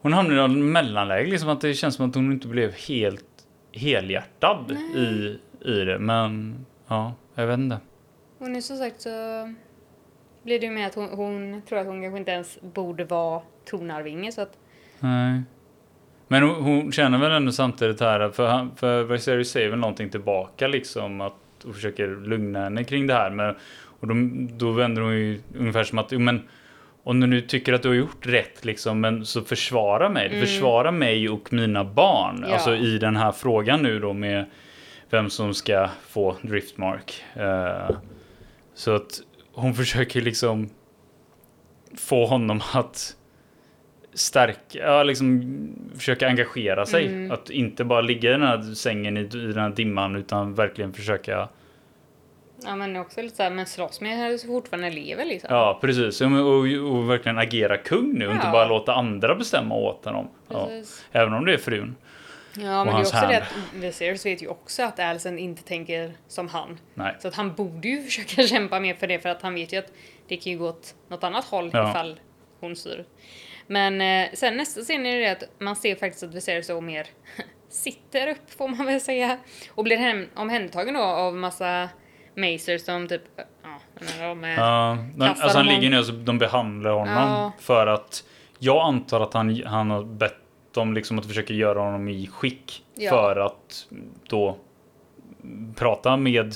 Hon hamnade i någon mellanläge, liksom att det känns som att hon inte blev helt helhjärtad i, i det. Men ja, jag vet inte. Och nu som sagt så blir det ju med att hon, hon tror att hon kanske inte ens borde vara tronarvinge så att Nej. Men hon, hon känner väl ändå samtidigt här, för, han- för Viserys säger väl någonting tillbaka liksom, att, och försöker lugna henne kring det här. Men, och då, då vänder hon ju ungefär som att, men om du nu tycker att du har gjort rätt liksom, men så försvara mig. Mm. Försvara mig och mina barn. Ja. Alltså i den här frågan nu då med vem som ska få Driftmark. Eh, så att hon försöker liksom få honom att stärka, ja, liksom försöka engagera sig. Mm. Att inte bara ligga i den här sängen i, i den här dimman utan verkligen försöka Ja men också lite såhär, men slåss med henne så fortfarande lever liksom. Ja, precis. Och, och, och verkligen agera kung nu och inte Ja. bara låta andra bestämma åt honom. Ja. Även om det är frun. Ja, men det är också hand. det att Viserys vet ju också att Alicent inte tänker som han. Nej. Så att han borde ju försöka kämpa mer för det för att han vet ju att det kan ju gå åt något annat håll Ja. ifall hon styr. Men eh, sen nästa scen är det att man ser faktiskt att Viserys så mer sitter upp får man väl säga. Och blir hem, omhändertagen då av massa Macers som typ, ja, jag menar, de är... Ja, de, alltså han ligger nu och de behandlar honom Ja. för att jag antar att han, han har bett dem liksom att försöka göra honom i skick Ja. för att då prata med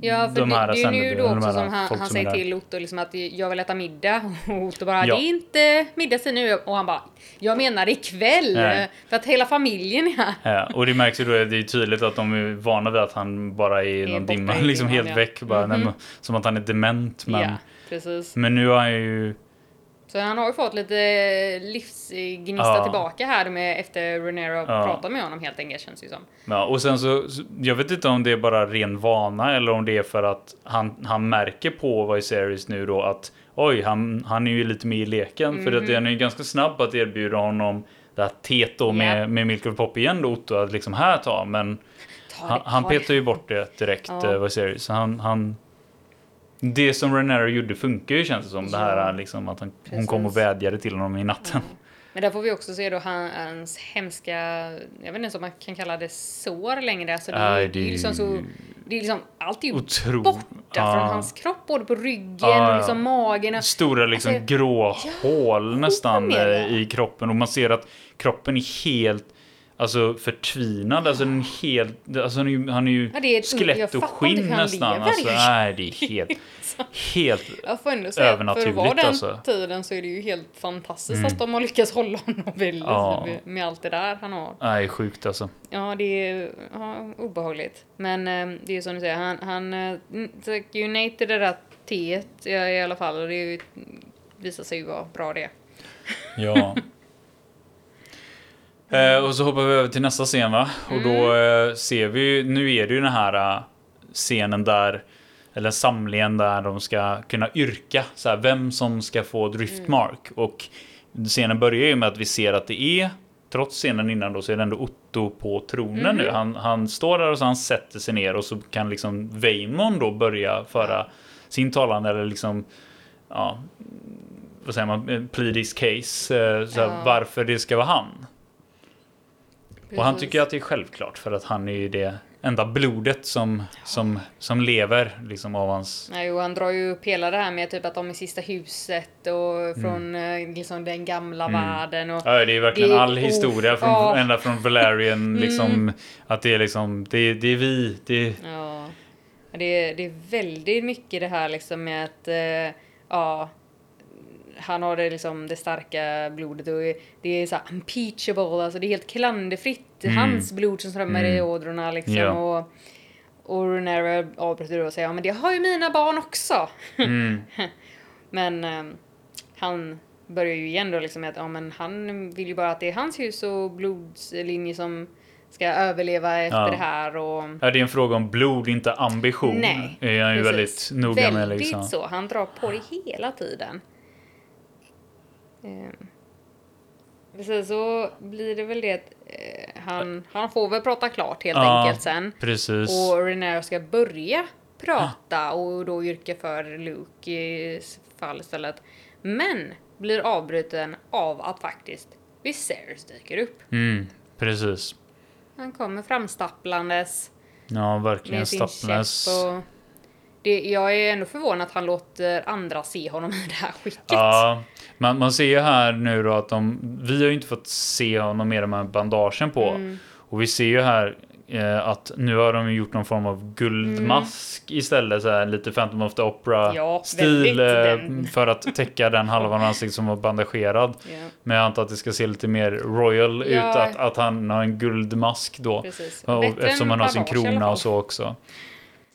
Ja, för de här det, det är ju sändningarna, då de också som han, han säger till Otto liksom att jag vill äta middag och Otto bara Ja. det är inte middagstid nu och han bara jag menar ikväll Nej. för att hela familjen är här. Ja, och det märks ju då, det är tydligt att de är vana vid att han bara är i någon dimma, liksom helt ja. väck. Bara, Mhm. men, som att han är dement. Men, Ja, men nu har han ju... Så han har ju fått lite livsgnista Ja. tillbaka här med efter Renero Ja. pratat med honom helt enkelt känns det som. Ja, och sen så, jag vet inte om det är bara ren vana eller om det är för att han, han märker på Viserys nu då att oj, han, han är ju lite med i leken. För att Mhm. han är ju ganska snabb att erbjuda honom det här teet då med, med Milk och Pop igen då, Otto, att liksom här ta. Men Ta han, det, han det. petar ju bort det direkt, Ja. ja. Viserys. Så han, han, det som Renero gjorde funkar ju känns det som. Det här Ja. liksom att han, hon kom och vädjade till honom i natten. Ja. Men där får vi också se då han, hans hemska, jag vet inte om man kan kalla det sår längre. Alltså det, är- Nej, det är liksom så, det är liksom, allt är ju Otro- borta Ja. från hans kropp, både på ryggen Ja, och ja. liksom magen. Stora liksom Alltså, grå hål nästan eh, i kroppen och man ser att kroppen är helt Alltså förtvinad, alltså den är helt, alltså han är ju, han är ju Ja, är ett- skelett och skinn nästan. Alltså, nej, det är helt, helt, Jag får ändå säga, för att Övernaturligt, vara den alltså. tiden så är det ju helt fantastiskt Mm. att de har lyckats hålla honom liv Ja. med allt det där han har. nej sjukt alltså. Ja, det är ja, obehagligt. Men eh, det är ju som du säger, han, han tackar ju nej till det där teet i alla fall och det ju, visar sig ju vara bra det. Ja. eh, och så hoppar vi över till nästa scen va? Och då Mm. eh, ser vi, nu är det ju den här eh, scenen där, eller samlingen där de ska kunna yrka, så här, vem som ska få driftmark. Och scenen börjar ju med att vi ser att det är, trots scenen innan då, så är det ändå Otto på tronen nu. Han, han står där och så han sätter sig ner och så kan liksom Veimon då börja föra sin talan eller liksom, ja, vad säger man, plead his case, eh, så här, Ja. varför det ska vara han. Och han tycker att det är självklart för att han är ju det enda blodet som, som, som lever liksom av hans... Nej, och han drar ju upp hela det här med typ att de är sista huset och Mm. från eh, liksom den gamla världen och Ja, det är verkligen Det är- all historia från, oh, ända från Valerian liksom Mm. att det är liksom det, är- det är vi, det Ja. Det är, det är väldigt mycket det här liksom med att, eh, ja, han har det liksom det starka blodet och det är så här unpeachable, alltså det är helt klanderfritt. Mm. Hans blod som strömmar i Mm. ådrorna liksom. Ja. Och, och Renera avbryter då och säger ja men det har ju mina barn också. mm, Men ehm, han börjar ju igen då liksom med att ja, men han vill ju bara att det är hans hus och blodslinje som ska överleva efter Ja. det här och ja, det är en fråga om blod, inte ambition. Nej, är han ju precis. väldigt noga med Väldigt liksom. så, han drar på det hela tiden. Ehm. Precis, så blir det väl det att eh, han, han får väl prata klart helt Ja. enkelt sen. Precis. Och Renero ska börja prata och då yrka för Luke i fall istället. Men blir avbruten av att faktiskt Viserys dyker upp. Mm, precis. Han kommer framstapplandes Ja, verkligen och... Det, jag är ändå förvånad att han låter andra se honom i det här skicket. Ja, man, man ser ju här nu då att de, vi har ju inte fått se honom med de här bandagen på. Mm. Och vi ser ju här eh, att nu har de gjort någon form av guldmask istället, så här, lite Phantom of the Ja, Opera-stil väldigt eh, för att täcka den halvan av ansiktet som var bandagerad. Ja, Men jag antar att det ska se lite mer royal ut, Ja. att, att han har en guldmask då. precis. Och, Bättre eftersom han har sin krona och så också.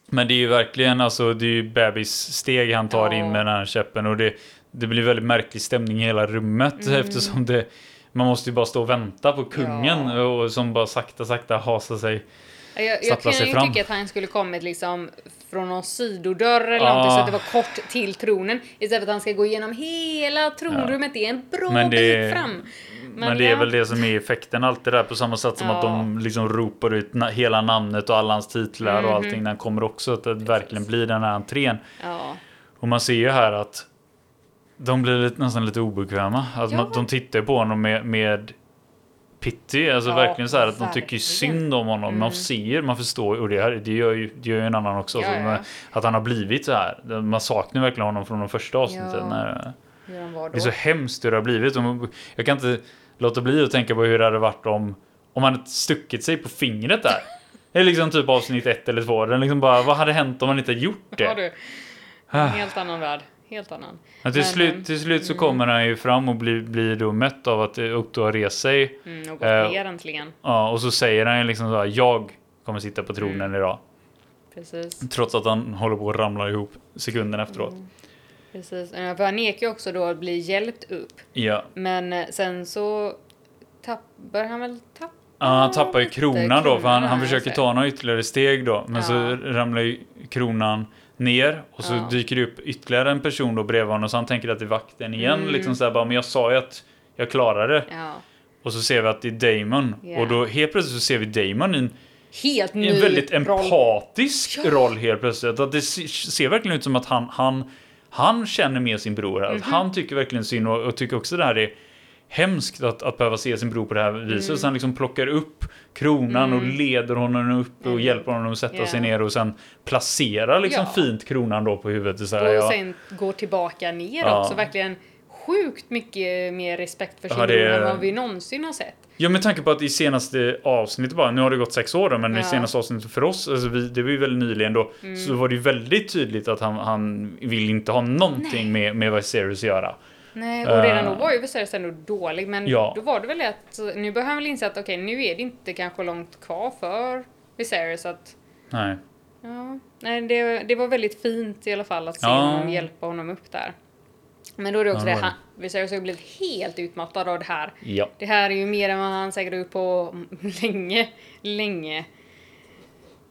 Men det är ju verkligen alltså, det är ju bebissteg han tar Ja. in med den här käppen och det, det blir väldigt märklig stämning i hela rummet Mm. eftersom det man måste ju bara stå och vänta på kungen Ja. och som bara sakta sakta hasar sig Jag, jag sig ju fram. tycka att han skulle kommit liksom från någon sidodörr eller Ja. någonting så att det var kort till tronen. Istället för att han ska gå igenom hela tronrummet. Det är en bra Men det- bit fram. Men, det är ja. väl det som är effekten alltid där på samma sätt som Ja. att de liksom ropar ut na- hela namnet och alla hans titlar Mhm. och allting när han kommer också. Att det verkligen blir den här entrén. Ja. Och man ser ju här att de blir lite, nästan lite obekväma. Att Ja. man, de tittar på honom med, med pity. Alltså Ja, verkligen så här att de tycker verkligen. synd om honom. Man Mm. ser, man förstår. Och det, här, det, gör ju, det gör ju en annan också. Ja, så ja. Att han har blivit så här. Man saknar verkligen honom från de första avsnitten. Ja. När, det är så hemskt hur det har blivit. Man- Jag kan inte låta bli att tänka på hur det hade varit om, om han hade stuckit sig på fingret där. Det är liksom typ avsnitt ett eller två. Den liksom bara, vad hade hänt om han inte gjort Ja, det? du. Ah. En helt annan värld. Helt annan. Men till, Men, slut, eh, till slut så kommer han ju fram och blir, blir då mött av att Otto har rest sig. Mm, och gått Eh, ner äntligen. Ja, och så säger han ju liksom så här, jag kommer sitta på tronen Mm. idag. Precis. Trots att han håller på att ramla ihop sekunden efteråt. Mm. Precis. Eh, För han nekar ju också då att bli hjälpt upp. Ja. Men sen så tapp, börjar han väl tappa Ja, han tappar ju kronan då, för han, han försöker så. ta några ytterligare steg då. Men så Ja. ramlar ju kronan ner och så Ja. dyker det upp ytterligare en person då bredvid honom. Så han tänker att det är vakten igen. Mm. Liksom så här, bara, men jag sa ju att jag klarade det. Ja. Och så ser vi att det är Damon. Ja. Och då helt plötsligt så ser vi Damon i en Helt i en väldigt roll. empatisk Ja. roll helt plötsligt. Att det se- ser verkligen ut som att han, han, han känner med sin bror. här. Att Mhm. Han tycker verkligen synd och, och tycker också det här är hemskt att, att behöva se sin bror på det här viset. Mm. Så han liksom plockar upp kronan och Mm. leder honom upp och Mm. hjälper honom att sätta Ja. sig ner och sen placerar liksom Ja. fint kronan då på huvudet. Så här, Och ja. sen går tillbaka ner Ja. också. Verkligen sjukt mycket mer respekt för sin Ja, det- bror än vad vi någonsin har sett. Ja med tanke på att i senaste avsnittet bara, nu har det gått sex år då, men i Ja. senaste avsnittet för oss, alltså vi, det var ju väldigt nyligen då, Mm. så var det ju väldigt tydligt att han, han vill inte ha någonting med, med Viserys att göra. Nej, och redan då Eh. var ju Viserys ändå dålig, men Ja. då var det väl att nu börjar han väl inse att okej, nu är det inte kanske långt kvar för Viserys att Nej. Ja, nej, det, det var väldigt fint i alla fall att se Ja. honom hjälpa honom upp där. Men då är det också Ja, det han, Viserys har ju blivit helt utmattad av det här. Ja. Det här är ju mer än vad han säkert har gjort på länge, länge.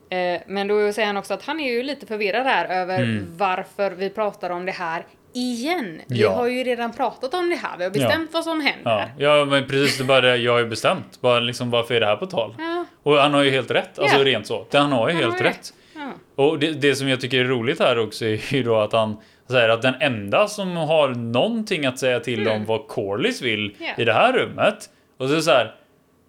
Eh, men då säger han också att han är ju lite förvirrad här över Mm. varför vi pratar om det här igen. Vi Ja. har ju redan pratat om det här, vi har bestämt vad som händer. Ja. ja, men precis det bara det jag har ju bestämt. Bara liksom varför är det här på tal? Ja, Och han har ju helt rätt, alltså Ja. rent så. Det, han har ju Han har helt ju rätt. ja. Och det, det som jag tycker är roligt här också är ju då att han säger att den enda som har någonting att säga till om vad Corlys vill Mm. Ja. i det här rummet. Och så är det så här,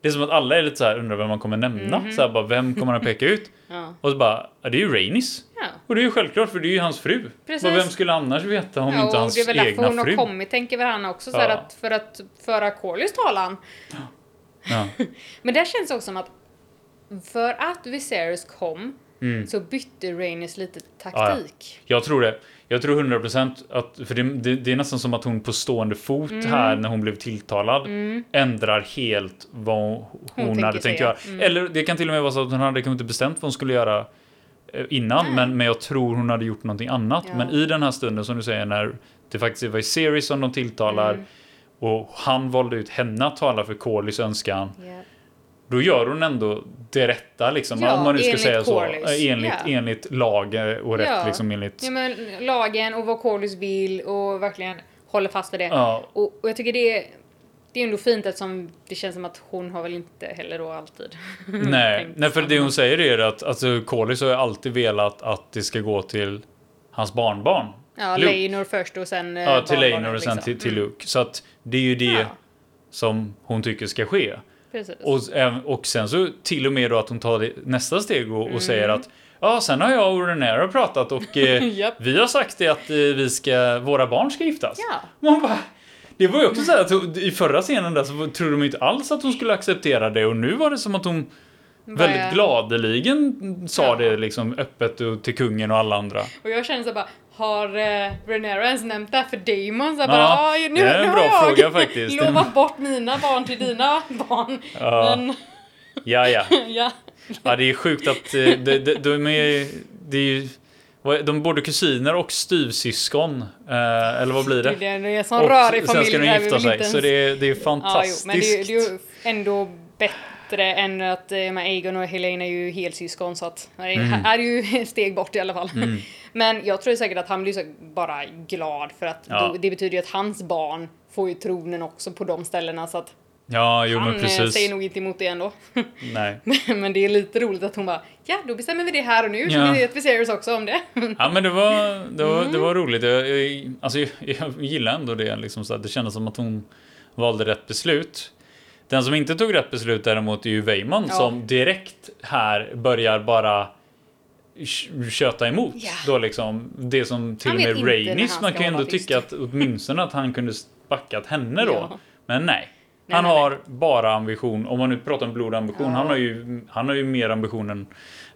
det är som att alla är lite så här, undrar vem man kommer nämna. Mhm. Så här, bara, vem kommer han peka ut? Ja. Och så bara, ja, det är ju Rainis. ja. Och det är ju självklart för det är ju hans fru. Precis. Och vem skulle annars veta om Ja, inte hans det är väl därför egna hon har fru? kommit, tänker väl han också, så här att för att föra Corlys talan. Men det känns också som att för att Viserys kom Mm. så bytte Rhaenys lite taktik. Jag tror det. Jag tror 100% att, för det, det, det är nästan som att hon på stående fot Mm. här när hon blev tilltalad ändrar helt vad hon, tänker hade tänkt göra. Mm. Eller det kan till och med vara så att hon hade kanske inte bestämt vad hon skulle göra eh, innan, Nej. men, men jag tror hon hade gjort någonting annat. Ja. Men i den här stunden som du säger när det faktiskt var Viserys som de tilltalar Mm. och han valde ut henne att tala för Corlys önskan. Ja. Då gör hon ändå det rätta liksom. Ja, om man nu ska säga så. Corlys. Eh, Enligt, Ja. enligt lag eh, och rätt Ja. liksom enligt... ja, men lagen och vad Corlys vill och verkligen håller fast vid det. Ja, Och, och jag tycker det är, det är ändå fint eftersom det känns som att hon har väl inte heller då alltid nej, nej, för det hon säger är att alltså, Corlys har ju alltid velat att det ska gå till hans barnbarn. Ja, Luke. Leinor först och sen eh, Ja, till Leinor och sen liksom. till, till Mm. Luke. Så att det är ju det som hon tycker ska ske. Precis. Och, och sen så till och med då att hon tar det, nästa steg och, Mm. och säger att ja, sen har jag och Renera pratat och eh, Japp. vi har sagt det att eh, vi ska, våra barn ska giftas. Ja. Man bara, det var ju också så att i förra scenen där så trodde de inte alls att hon skulle acceptera det och nu var det som att hon väldigt gladeligen sa Ja. det liksom öppet och till kungen och alla andra. Och jag känner så bara, har eh, Renera ens nämnt det här för Damon? Så Ja, bara, ah, nu, det är en nu bra jag fråga faktiskt. lovat bort mina barn till dina barn. Ja. Men, Ja, ja. ja. Ja, det är sjukt att eh, de, de, de är, det är ju, de är både kusiner och styvsyskon. Eh, eller vad blir det? Det är det är sån Och sen ska de gifta sig. Så det är, det är Ja, jo, fantastiskt. men det, är- det är ju ändå bättre. än att eh, med Aegon och Helene är ju helsyskon så att det Mm. är ju steg bort i alla fall. Men jag tror säkert att han blir så bara glad för att Ja. då, det betyder ju att hans barn får ju tronen också på de ställena så att Ja, jo han men eh, precis. säger nog inte emot det ändå. Nej. Men det är lite roligt att hon bara ja då bestämmer vi det här och nu så Ja. vet Viserys också om det. Ja men det var, det var, Mm. det var roligt. Jag, jag, alltså, jag, jag gillar ändå det. Liksom, så att det kändes som att hon valde rätt beslut. Den som inte tog rätt beslut däremot är ju Weimon Ja. som direkt här börjar bara köta emot. Ja. Då liksom, det som till Han och med Rainis, man kan ju ändå tycka att åtminstone att han kunde backat henne då. Ja. Men nej. Nej, Han nej, nej. har bara ambition, om man nu pratar om blodambition, Ja. han, har ju, han har ju mer ambition än,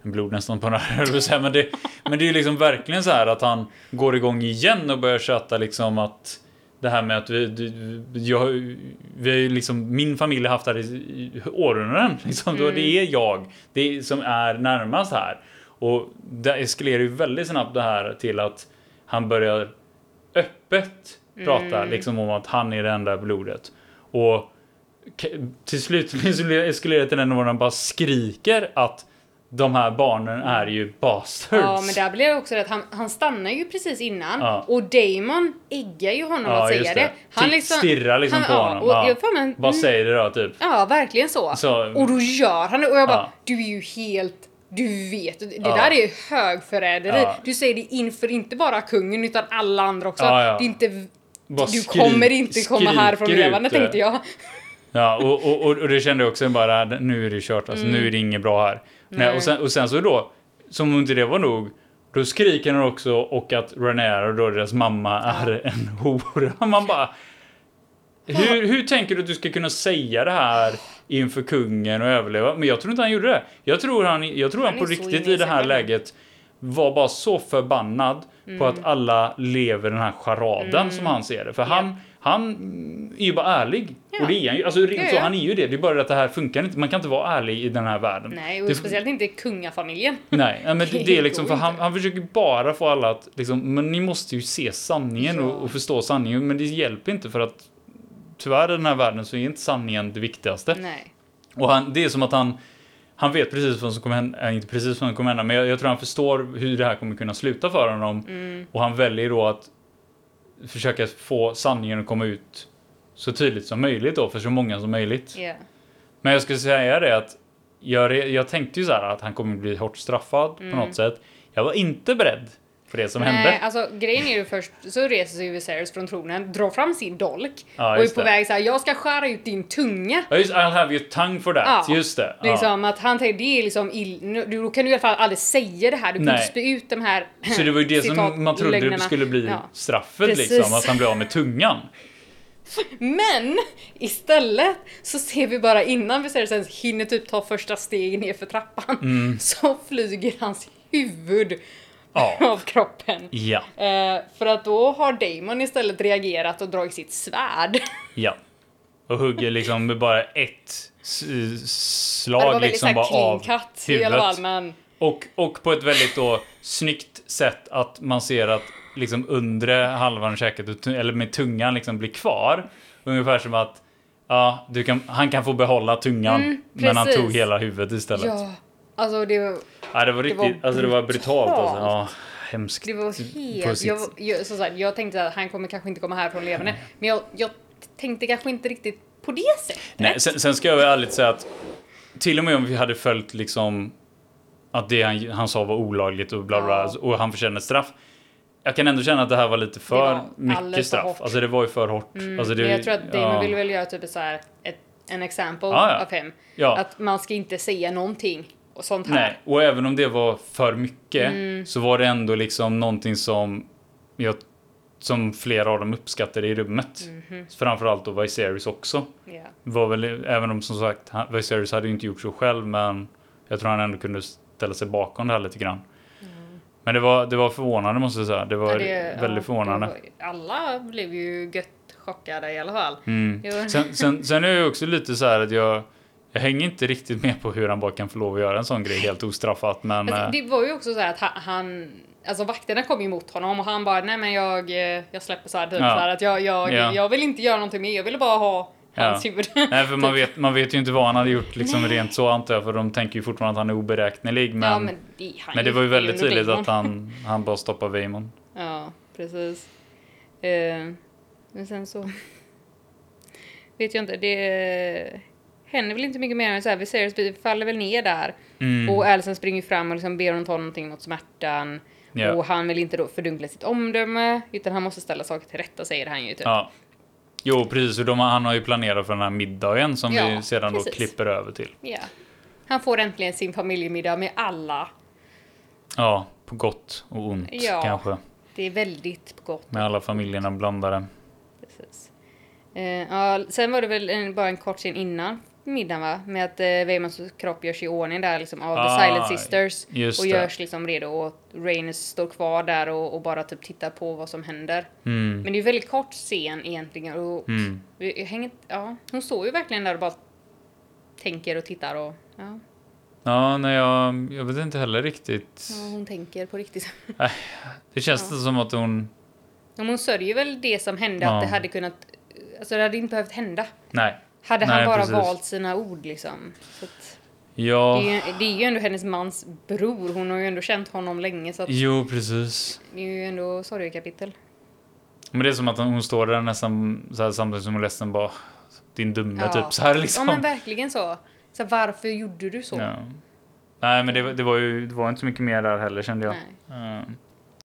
än blod nästan på den här, men det, men det är ju liksom verkligen så här att han går igång igen och börjar köta liksom att det här med att vi, jag, vi har ju liksom, min familj har haft det här i, århundraden. Liksom, då Mm. det är jag det är, som är närmast här. Och det eskalerar ju väldigt snabbt det här till att han börjar öppet prata Mm. liksom om att han är det enda blodet. Och till slut blir det till den nivån han bara skriker att de här barnen är ju bastards. Ja men där blir det också att han, han stannar ju precis innan Ja. och Damon äggar ju honom Ja, att säga det. det. Han Titt- stirrar liksom på ja, honom. Och Ja. jag mig, Vad säger det då typ? Ja, verkligen så. Så- Och då gör han det och jag bara, du är ju helt, du vet, det Ja. där är högförräderi. Ja. Du säger det inför inte bara kungen utan alla andra också. Ja. Det är inte, Bara du kommer inte komma härifrån levande tänkte jag. Ja, och, och, och, och det kände jag också bara, nu är det kört alltså, nu är det inget bra här. Nej. Nej. och, sen, och sen så då, som om inte det var nog, då skriker han också och att Renero, då deras mamma, är en hora. Man bara, hur, hur tänker du att du ska kunna säga det här inför kungen och överleva? Men jag tror inte han gjorde det. Jag tror han, jag tror han, Han på riktigt i det här läget var bara så förbannad på att alla lever den här charaden som han ser det. För han, han är ju bara ärlig. Ja. Och det är han ju. Alltså, Ja, så, han är ju det. Det är bara att det här funkar inte. Man kan inte vara ärlig i den här världen. Nej, och det, speciellt inte kungafamiljen. Nej, men det, det är liksom för han, han försöker bara få alla att liksom, men ni måste ju se sanningen Ja. och, och förstå sanningen. Men det hjälper inte för att tyvärr i den här världen så är inte sanningen det viktigaste. Nej. Och han, det är som att han, han vet precis vad som kommer hända, äh, inte precis vad som kommer hända, men jag, jag tror han förstår hur det här kommer kunna sluta för honom. Mm. Och han väljer då att försöka få sanningen att komma ut så tydligt som möjligt då, för så många som möjligt. Ja. Men jag skulle säga det att jag, jag tänkte ju så här att han kommer bli hårt straffad på något sätt. Jag var inte beredd för det som. Nej, hände. alltså grejen är ju först så reser sig Viserys från tronen, drar fram sin dolk Ja, och är på det. väg så här, jag ska skära ut din tunga. Ja, just I'll have your tongue for that. Ja, just det. Ja. Liksom att han tänker, det är liksom ill, nu- då kan du i alla fall aldrig säga det här, du kan Nej. inte spy ut de här Så det var ju det som man trodde lögnerna. skulle bli Ja. straffet Precis. liksom, att han blev av med tungan. Men istället så ser vi bara innan Viserys ens hinner typ ta första steg ner för trappan Mm. så flyger hans huvud Ja. av kroppen. Ja, Eh, för att då har Damon istället reagerat och dragit sitt svärd. ja. Och hugger liksom med bara ett Ja, slag liksom bara av cut huvudet. fall men Och, och på ett väldigt då snyggt sätt att man ser att liksom undre halvan käket, eller med tungan liksom blir kvar. Ungefär som att ja, kan, han kan få behålla tungan, Mm, men han tog hela huvudet istället. Ja, alltså det var, det var riktigt, var alltså det var brutalt. Alltså. Ja, hemskt. det var helt... sitt- Jag, jag, som sagt, jag tänkte att han kommer kanske inte komma härifrån levande men jag, jag tänkte kanske inte riktigt på det sättet. Nej, sen, sen ska jag väl ärligt säga att till och med om vi hade följt liksom att det han, han sa var olagligt och bla bla, Ja. och han förtjänar ett straff. Jag kan ändå känna att det här var lite för var mycket straff. hårt. Alltså det var ju för hårt. alltså, det, men jag tror att Damon ja. ville väl göra typ så här ett, en example Ja, ja. av hem. Ja. Att man ska inte säga någonting och sånt här. Nej, och även om det var för mycket Mm. så var det ändå liksom någonting som jag, som flera av dem uppskattade i rummet. Mhm. Framförallt då Viserys också. Ja. Var väl, även om som sagt han- Viserys hade ju inte gjort så själv men jag tror han ändå kunde ställa sig bakom det här lite grann. Men det var, det var förvånande måste jag säga. Det var Mm. Ja, det- väldigt ja, förvånande. var- Alla blev ju gött chockade i alla fall. Mm. Sen, sen, sen är jag också lite så här att jag, jag hänger inte riktigt med på hur han bara kan få lov att göra en sån grej helt ostraffat. Men Alltså, eh, det var ju också så här att ha- han, alltså vakterna kom ju mot honom och han bara nej men jag, eh, jag släpper så här typ Ja. så här att jag, jag, Ja. jag vill inte göra någonting mer, jag ville bara ha Ja. hans huvud. Nej, för man vet, man vet ju inte vad han hade gjort liksom rent så antar jag, för de tänker ju fortfarande att han är oberäknelig. Men, ja, men, men det, han det var ju väldigt tydligt Damon. att han, han bara stoppar Veimon. Ja, precis. Eh, men sen så... vet jag inte, det händer väl inte mycket mer än så här. Viserys faller väl ner där. Mm. Och Alicent springer fram och liksom ber honom ta någonting mot smärtan. Ja. Och han vill inte då fördunkla sitt omdöme, utan han måste ställa saker till rätta, säger han ju typ. Ja. Jo, precis. Och de, han har ju planerat för den här middagen som Ja, vi sedan precis. då klipper över till. Ja. Han får äntligen sin familjemiddag med alla. Ja, på gott och ont Ja. kanske. Det är väldigt gott. Med alla familjerna blandade. Precis. Eh, ja, sen var det väl en, bara en kort scen innan middagen va? Med att eh, Veimons kropp görs i ordning där liksom av Ah, The Silent Sisters. just och det. görs liksom redo och Rhaenys står kvar där och, och bara typ tittar på vad som händer. Mm. Men det är väldigt kort scen egentligen och Mm. vi- hänger, ja, hon står ju verkligen där och bara tänker och tittar och ja, Ja, nej, jag, jag vet inte heller riktigt. ja hon tänker på riktigt. Det känns Ja. som att hon... Men hon sörjer väl det som hände, Ja. att det hade kunnat, alltså det hade inte behövt hända. Nej. Hade Nej, han bara precis. valt sina ord liksom. Så att, Ja. det, är ju, det är ju ändå hennes mans bror, hon har ju ändå känt honom länge så att Jo, precis. det är ju ändå sorgekapitel. Men det är som att hon står där nästan så här, samtidigt som hon är ledsen bara din dumme Ja. typ så här liksom. Ja men verkligen så. så varför gjorde du så? Ja. Nej, men det, var- det var ju det var inte så mycket mer där heller kände jag. Nej. Eh,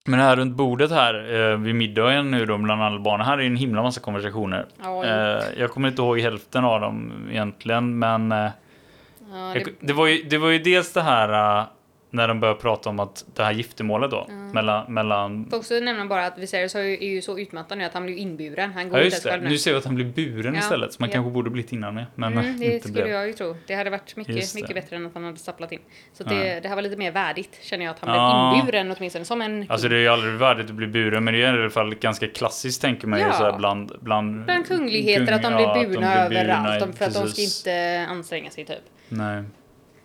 Men här runt bordet här eh, vid middagen nu då bland alla barnen. Här är en himla massa konversationer. Eh, Jag kommer inte ihåg hälften av dem egentligen, men eh, ja, jag, det, det, var ju, det var ju dels det här eh, när de började prata om att det här giftermålet då mellan, mellan får också nämna bara att Viserys har ju, är ju så utmattad nu att han blir inburen. Han går Ja just det, nu. nu ser vi att han blir buren Ja, istället. Så man ja. kanske borde blivit innan med. Men Mm, det skulle blev. jag ju tro. Det hade varit mycket, det. mycket bättre än att han hade stapplat in. Så Ja. det, det här var lite mer värdigt, känner jag, att han Ja. blev inburen åtminstone, som en Alltså det är ju aldrig värdigt att bli buren men det är i alla fall ganska klassiskt tänker man ju Ja. så här bland, bland, Bland kungligheter, att de kung- att de burna blir burna, överallt, de- för att de ska inte anstränga sig typ. Nej,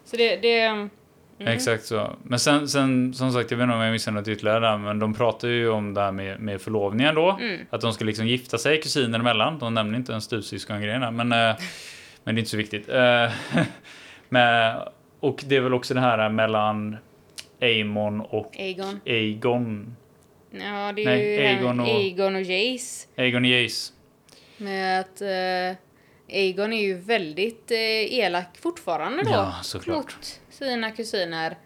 Så det, det mm. exakt så. Men sen, sen som sagt, jag vet inte om jag missade något ytterligare där, men de pratar ju om det här med, med förlovningen då. Mm. Att de ska liksom gifta sig kusiner emellan. De nämner inte en styvsyskongrejen men, eh, men det är inte så viktigt. Eh, men, och det är väl också det här mellan Aemon och Aegon. Aegon. Ja, det är Nej, ju Aegon och- Aegon och Jace. Aegon och Jace. Med att eh, Aegon är ju väldigt eh, elak fortfarande då. Ja, såklart. Mot sina kusiner.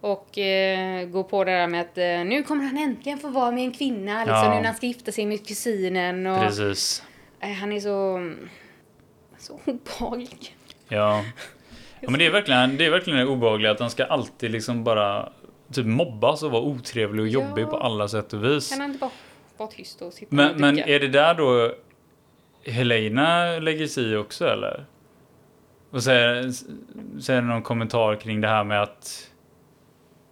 Och eh, går på det där med att eh, nu kommer han äntligen få vara med en kvinna. Liksom, Ja. Nu när han ska gifta sig med kusinen. Och, Precis. eh, han är så... Så obehaglig. Ja. ja men det är verkligen det är verkligen obehagliga att han ska alltid liksom bara typ mobbas och vara otrevlig och jobbig Ja. på alla sätt och vis. Kan han inte bara vara tyst och sitta Men, och men är det där då Helena lägger sig i också eller? Och säger, säger någon kommentar kring det här med att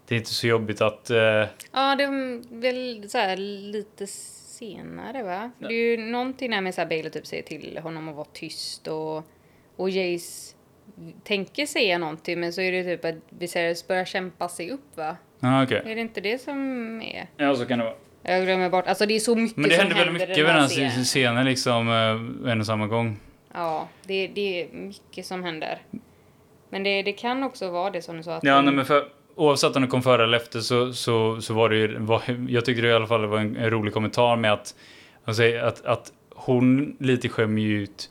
det är inte så jobbigt att... Eh, Ja, det är väl så här lite senare va? Det är ju någonting där med så här Bailey typ säger till honom att vara tyst och, och Jace tänker säga någonting men så är det typ att Viserys börjar kämpa sig upp va? ja okej. Är det inte det som är? Ja så kan det vara. Jag glömmer bort, alltså det är så mycket Men det som händer väldigt händer i mycket vid den här scenen. scenen liksom eh, en och samma gång. Ja, det, det är mycket som händer. Men det, det kan också vara det som du sa att Ja, nej, men för oavsett om det kom före eller efter så, så, så var det ju, var, jag tyckte det i alla fall var en, en rolig kommentar med att, alltså, att, att hon lite skämmer ju ut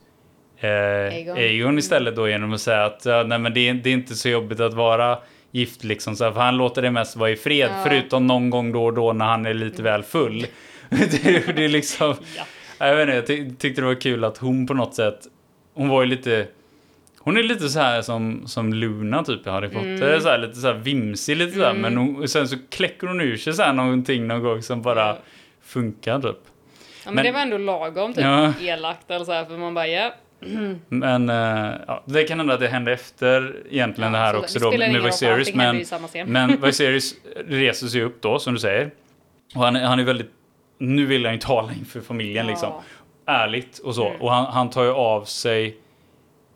eh, Aegon. Aegon istället då genom att säga att ja, nej, men det, det är inte så jobbigt att vara gift liksom, så här, för han låter det mest vara i fred, Ja. förutom någon gång då och då när han är lite väl full. det, det är liksom, Ja. jag vet inte, jag ty tyckte det var kul att hon på något sätt, hon var ju lite hon är lite så här som, som Luna typ i Harry Potter, så här, lite så här vimsig lite så här, men hon, sen så kläcker hon ur sig så här någonting någon gång som bara Ja. funkar typ. Ja, men, Men- det var ändå lagom typ Ja. elakt eller så här, för man bara ja. Men eh, ja, det kan hända att det hände efter egentligen det här så också det då med Viserys, men, men Viserys reser sig upp då som du säger. Och han, han är väldigt, nu vill han ju tala inför familjen Ja. liksom. Ärligt och så. Mm. Och han, han tar ju av sig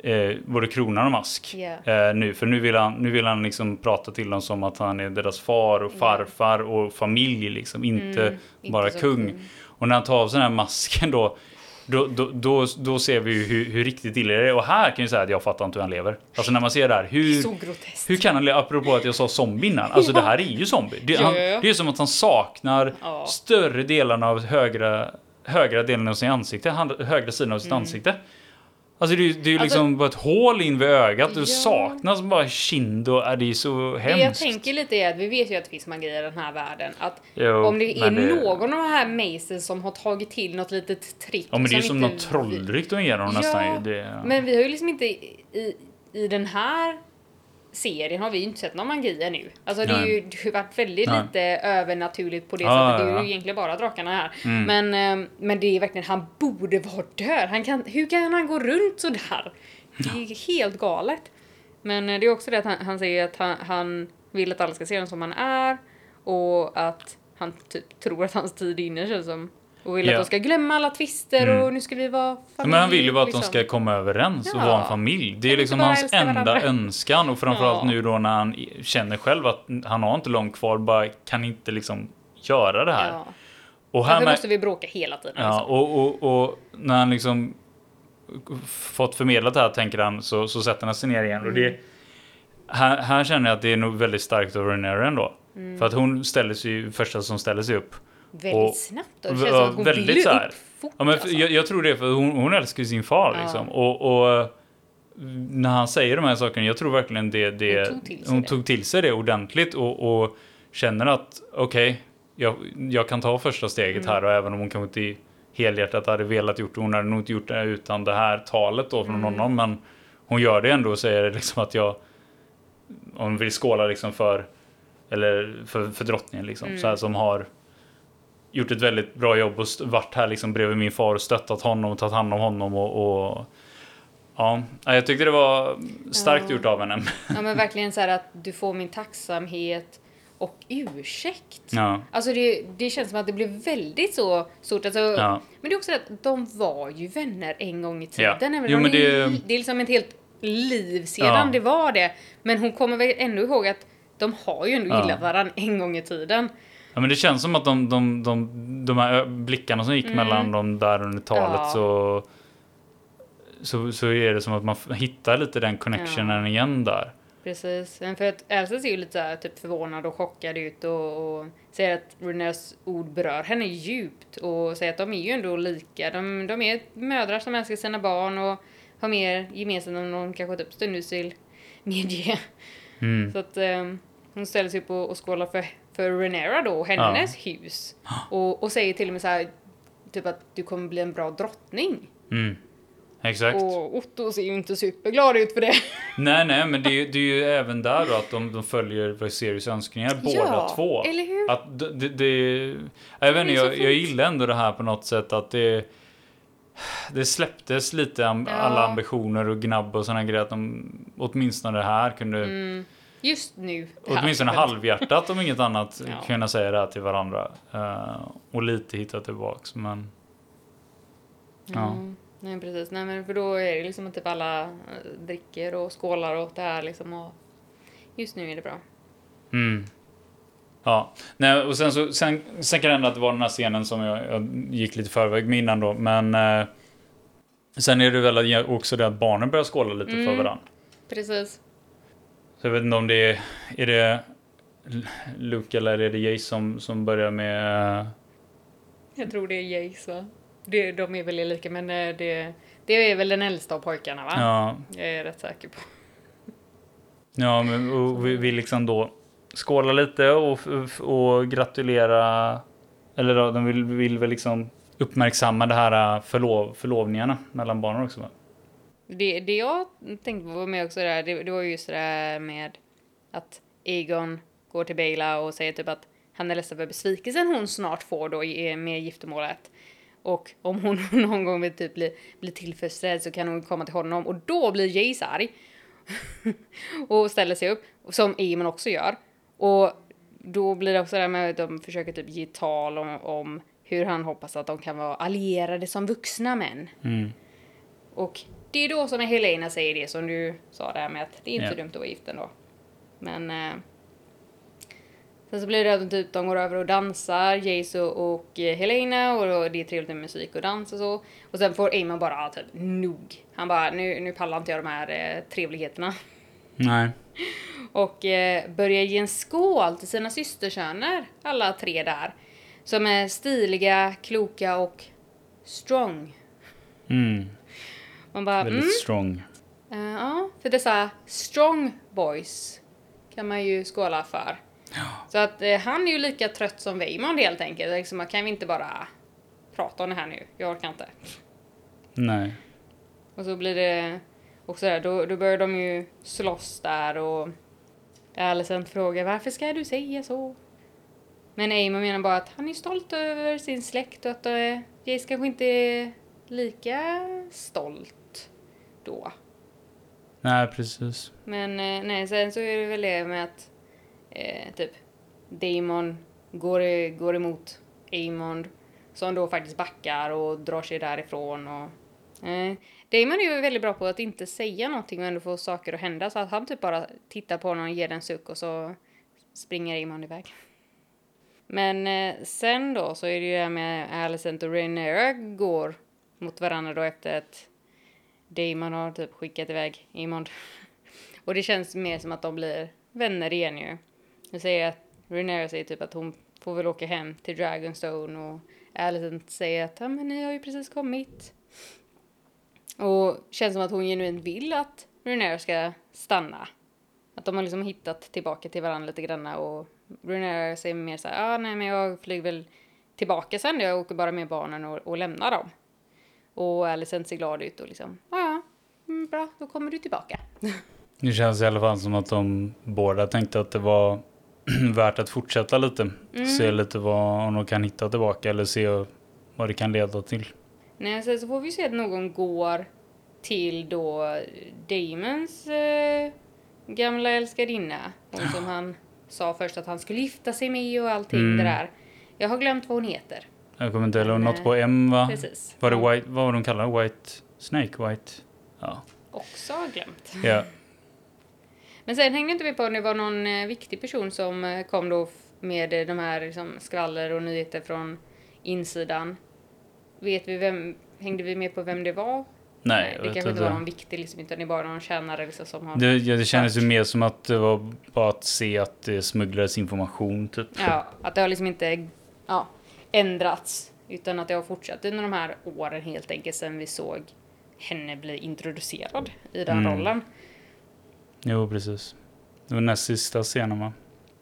eh, både kronan och mask. Ja. Eh, nu, för nu vill han, nu vill han liksom prata till dem som att han är deras far och Ja. farfar och familj liksom, inte Mm, inte bara så kung. Och när han tar av sig den här masken då, Då, då, då, då ser vi ju hur, hur riktigt illa det är. Och här kan jag säga att jag fattar inte hur han lever. Alltså när man ser det här. Hur, Så groteskt. hur kan han leva? Apropå att jag sa zombie innan. Alltså det här är ju zombie. Det, Ja, han, ja, ja. det är som att han saknar Ja. större delarna av högra, högra delen av sitt ansikte. Högra sidan av sitt Mm. ansikte. Alltså det är ju det är ju Alltså- liksom bara ett hål in vid ögat. Det Ja. saknas bara kind och är det är så Det jag hemskt. tänker lite är att vi vet ju att det finns magi i den här världen. Att Jo, om det är det- någon av de här Maces som har tagit till något litet trick. Ja men det är ju som inte något trolldryck de ger honom nästan ju. Det, Men vi har ju liksom inte i, i den här serien har vi ju inte sett någon magi ännu. Alltså det, är Nej. ju, det har varit väldigt Nej. lite övernaturligt på det Ja, sättet. Det ja, är ja. Mm. ju egentligen bara drakarna här. Men, eh, men det är verkligen, han borde vara död. Han kan, hur kan han gå runt sådär? Det är ju helt galet. Men eh, det är också det att han, han säger att han, han vill att alla ska se honom som han är. Och att han typ tror att hans tid är inne känns som. Och vill Ja. att de ska glömma alla tvister Mm. och nu ska vi vara familj. Men han vill ju bara att de liksom. ska komma överens och Ja. vara en familj. Det är liksom hans enda varandra? önskan och framförallt Ja. nu då när han känner själv att han har inte långt kvar, bara kan inte liksom göra det här. Ja. Och här med, måste vi bråka hela tiden? ja, liksom? och, och, och när han liksom fått förmedlat det här tänker han så, så sätter han sig ner igen. Och det, Mm. här, här känner jag att det är nog väldigt starkt av Renera ändå. Mm. För att hon ställer sig första som ställer sig upp. Väldigt och- snabbt. Och det känns som att hon väldigt vill ju så här. upp fort. Ja, men alltså. jag, jag tror det, för hon, hon älskar ju sin far Ja. liksom. Och, och när han säger de här sakerna, jag tror verkligen det, det Hon tog till sig hon det. tog till sig det ordentligt och, och känner att okej, jag, jag kan ta första steget Mm. här och även om hon kanske inte helhjärtat hade velat gjort det, hon hade nog inte gjort det utan det här talet då från Mm. honom, men hon gör det ändå och säger liksom att jag hon vill skåla liksom för eller för, för drottningen liksom, Mm. så här som har gjort ett väldigt bra jobb och varit här liksom bredvid min far och stöttat honom och tagit hand om honom och, och ja, jag tyckte det var starkt Ja. gjort av henne. Ja men verkligen så här att du får min tacksamhet och ursäkt. ja, Alltså det, det känns som att det blev väldigt så stort. Alltså, ja, Men det är också det att de var ju vänner en gång i Ja. tiden. Även Jo, men det, det- det är liksom ett helt liv sedan Ja. det var det. Men hon kommer väl ändå ihåg att de har ju ändå Ja. gillat varandra en gång i tiden. Ja, men det känns som att de, de, de, de här blickarna som gick Mm. mellan dem där under talet Ja. så, så så är det som att man hittar lite den connectionen igen där. Precis. Men för att Elsa ser ju lite så här, typ förvånad och chockad ut och, och säger att Renés ord berör henne djupt och säger att de är ju ändå lika. De, de är mödrar som älskar sina barn och har mer gemensamt än de kanske typ stundvis vill medge. Mm. Så att ehm, hon ställer sig upp och, och skålar för, för Renera då, hennes hus. Och, och säger till och med så här, typ att du kommer bli en bra drottning. Mm. Exakt. Och Otto ser ju inte superglad ut för det. Nej, nej, men det är, ju- det är ju även där då att de, de följer Viserys önskningar båda Ja, två. eller hur? Att det, det, det, jag vet inte, jag, jag gillar ändå det här på något sätt att det det släpptes lite am, Ja. alla ambitioner och gnabb och såna grejer att de åtminstone det här kunde Mm, just nu. åtminstone halvhjärtat om inget annat Ja. kunna säga det här till varandra Eh, och lite hitta tillbaks men Ja. Mm, nej precis, nej men för då är det liksom att typ alla eh, dricker och skålar åt det här liksom och just nu är det bra. Mm. Ja, nej, och sen, så, sen, sen kan det hända att det var den här scenen som jag, jag gick lite förväg med innan då, men eh, sen är det väl också det att barnen börjar skåla lite för Mm. varandra. Precis. Så jag vet inte om det är, är det Luke eller är det Jace som, som börjar med... Jag tror det är Jace va? Det, de är väl lika men eh, det, det är väl den äldsta av pojkarna va? Ja, Jag är rätt säker på. ja men, vi, vi liksom då skåla lite och, och gratulera, eller då, de vill, vill väl liksom uppmärksamma det här eh, förlov, förlovningarna mellan barnen också va? Det, det jag tänkte på var med också där, det, det var ju just det där med att Egon går till Bela och säger typ att han är ledsen för besvikelsen hon snart får då med giftermålet. Och om hon någon gång vill typ bli, bli tillfredsställd så kan hon komma till honom och då blir Jace arg. och ställer sig upp, som Eamon också gör. Och då blir det också det här med att de försöker typ ge tal om, om hur han hoppas att de kan vara allierade som vuxna män. Mm. Och det är då som Helena säger det som du sa där med att det är inte Ja. så dumt att vara gift ändå. Men... Eh, Sen så blir det att de, typ, de går över och dansar, Jace och, Helena och då, det är trevligt med musik och dans och så. Och sen får Eamon bara typ nog. Han bara, nu, nu pallar inte jag de här eh, trevligheterna. Nej. Och eh, börjar ge en skål till sina systersöner, alla tre där. Som är stiliga, kloka och strong. Mm. Man bara, Väldigt mm, strong. eh, ja, för dessa strong boys kan man ju skåla för. Så att eh, han är ju lika trött som Weymond helt enkelt. Liksom, kan vi inte bara prata om det här nu? Jag orkar inte. Nej. Och så blir det också där, då, då börjar de ju slåss där och Alicent frågar varför ska du säga så? Men Eamon menar bara att han är stolt över sin släkt och att äh, Jace kanske inte är lika stolt då. Nej, precis. Men eh, nej, sen så är det väl det med att eh, typ Damon går, i- går emot Amond som då faktiskt backar och drar sig därifrån och eh, Damon är ju väldigt bra på att inte säga någonting men ändå få saker att hända så att han typ bara tittar på honom och ger en suck och så springer Amond iväg. Men eh, sen då så är det ju det med Alicent och Rhaenyra går mot varandra då efter att Damon har typ skickat iväg Amond. Och det känns mer som att de blir vänner igen ju. Nu säger att Renera säger typ att hon får väl åka hem till Dragonstone och Alicent säger att ja, men ni har ju precis kommit. Och känns som att hon genuint vill att Renera ska stanna. Att de har liksom hittat tillbaka till varandra lite granna och Renera säger mer så här, ja ah, nej men jag flyger väl tillbaka sen, jag åker bara med barnen och, och lämnar dem. Och Alicent ser glad ut och liksom, ja ja, mm, bra, då kommer du tillbaka. Det känns i alla fall som att de båda tänkte att det var värt att fortsätta lite. Mm. Se lite vad, om de kan hitta tillbaka eller se vad det kan leda till. Nej, sen så får vi se att någon går till då Damons eh, gamla älskarinna. Hon som han sa först att han skulle gifta sig med och allting Mm. det där. Jag har glömt vad hon heter. Jag kommer inte ihåg, något på M va? Precis. Var det white, vad var de kallade White Snake? White? Ja. Också har glömt. ja. Men sen hängde inte vi på om det var någon eh, viktig person som eh, kom då med eh, de här liksom, skvaller och nyheter från insidan. Vet vi vem, hängde vi med på vem det var? Nej, det jag vet kanske inte var någon viktig liksom, utan det är bara någon tjänare liksom, som har... Det, ja, det kändes ju mer som att det var bara att se att det smugglades information typ. Ja, att det har liksom inte ja, ändrats. Utan att det har fortsatt under de här åren helt enkelt sen vi såg henne bli introducerad i den Mm. rollen. Jo, precis. Det var näst sista scenen va?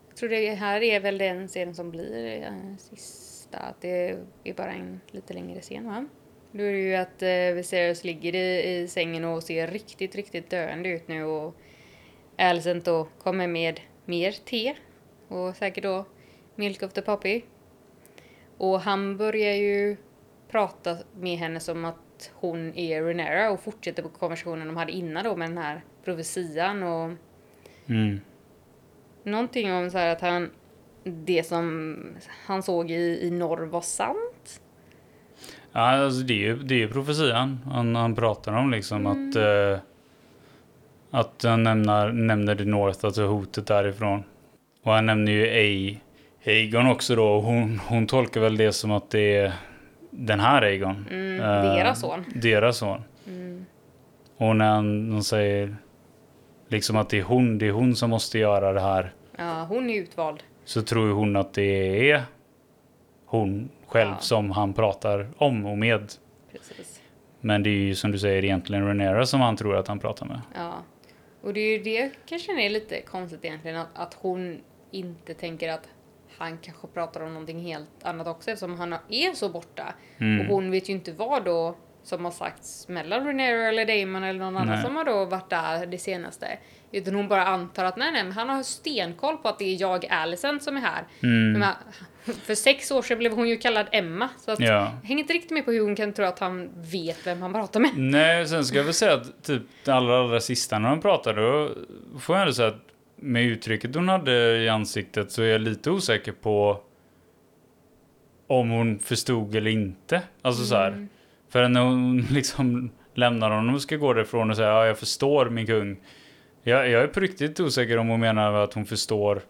Jag tror det här är väl den scenen som blir eh, sista. Att det är bara en lite längre scen va? Då är det ju att eh, Viserys ligger i, i sängen och ser riktigt, riktigt döende ut nu och Alicent då kommer med mer te och säkert då Milk of the Poppy. Och han börjar ju prata med henne som att hon är Renera och fortsätter på konversationen de hade innan då med den här profetian och Mm. Någonting om så här att han, det som han såg i, i norr var sant. Ja, alltså det är ju det är profetian han, han pratar om liksom att eh, att han nämner, nämner the North, alltså hotet därifrån. Och han nämner ju A, Aegon också då. Hon, hon tolkar väl det som att det är den här Aegon. Mm, Eh, deras son. Deras son. Mm. Och när han, de säger liksom att det är hon, det är hon som måste göra det här. Ja, hon är utvald. Så tror hon att det är hon själv Ja. som han pratar om och med. Precis. Men det är ju som du säger egentligen Renera som han tror att han pratar med. Ja. Och det är ju det kanske är lite konstigt egentligen att, att hon inte tänker att han kanske pratar om någonting helt annat också eftersom han är så borta. Mm. Och hon vet ju inte vad då som har sagts mellan Renero eller Damon eller någon annan Nej. som har då varit där det senaste. Utan hon bara antar att nej, nej, men han har stenkoll på att det är jag, Alicent, som är här. Mm. Men, för sex år sedan blev hon ju kallad Emma. Så att, Ja. jag hänger inte riktigt med på hur hon kan tro att han vet vem han pratar med. Nej, sen ska jag väl säga att typ det allra, allra sista när de pratade, då får jag ändå säga att med uttrycket hon hade i ansiktet så är jag lite osäker på om hon förstod eller inte. Alltså så här. För när hon liksom lämnar honom och ska gå därifrån och säga ja, jag förstår min kung. Jag, jag är på riktigt osäker om hon menar att hon förstår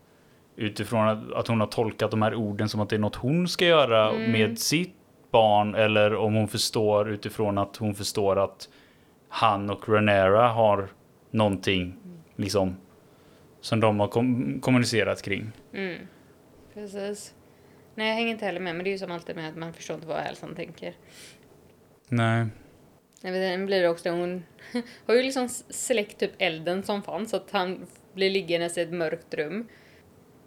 utifrån att, att hon har tolkat de här orden som att det är något hon ska göra Mm. med sitt barn eller om hon förstår utifrån att hon förstår att han och Renera har någonting liksom som de har kom- kommunicerat kring. Mm. Precis. Nej, jag hänger inte heller med, men det är ju som alltid med att man förstår inte vad Elsan tänker. Nej. Jag vet, inte, blir också, hon har ju liksom släckt typ elden som fanns, så att han blir liggandes i ett mörkt rum.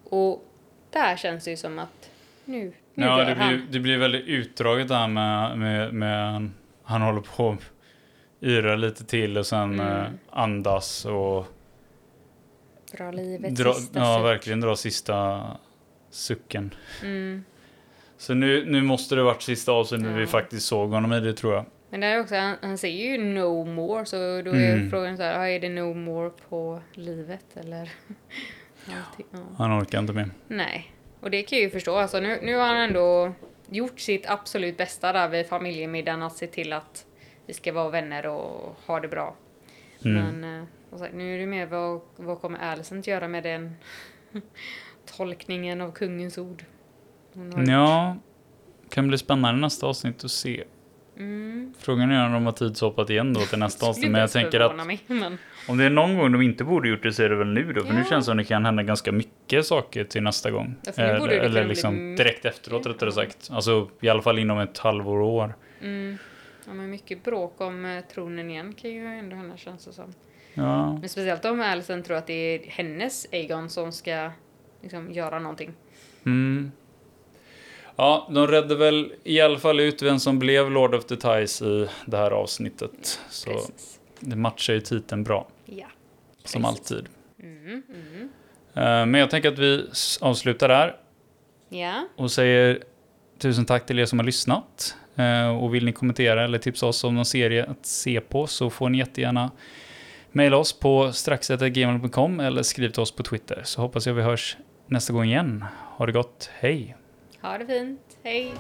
Och där känns det ju som att nu, nu Ja, det han. blir, det blir väldigt utdraget där med, med, med han håller på att yra lite till och sen Mm. eh, andas och Dra livet dra, sista ja, suck. verkligen dra sista sucken. Mm. Så nu, nu måste det varit sista avsnittet Ja. vi faktiskt såg honom i det tror jag. Men där är också, han, han säger ju no more, så då är Mm. frågan så här, ah, är det no more på livet eller? Allting, ja. Han orkar inte mer. Nej, och det kan jag ju förstå. Alltså, nu, nu har han ändå gjort sitt absolut bästa där vid familjemiddagen att se till att vi ska vara vänner och ha det bra. Mm. Men som sagt, nu är det mer vad, vad kommer Alicent göra med den tolkningen av kungens ord? Ja, kan bli spännande nästa avsnitt att se. Mm. Frågan är om de har tidshoppat igen då till nästa avsnitt. Men jag tänker att Mig, men, om det är någon gång de inte borde gjort det så är det väl nu då. För nu Ja. känns det som det kan hända ganska mycket saker till nästa gång. Ja, nu eller eller bli liksom mycket. direkt efteråt rättare sagt. Alltså i alla fall inom ett halvår och år. mm, ja, men mycket bråk om eh, tronen igen kan ju ändå hända känns det som. Ja, Men speciellt om Alicent tror att det är hennes Aegon som ska liksom, göra någonting. mm. Ja, de redde väl i alla fall ut vem som blev Lord of the Ties i det här avsnittet. Så Precis. det matchar ju titeln bra, Ja. som alltid. Mm, mm. Eh, Men jag tänker att vi avslutar där Ja. och säger tusen tack till er som har lyssnat. Eh, Och vill ni kommentera eller tipsa oss om någon serie att se på så får ni jättegärna mejla oss på straxetergmail.com eller skriv till oss på Twitter. Så hoppas jag vi hörs nästa gång igen. Ha det gott, hej! Ha det fint. Hej.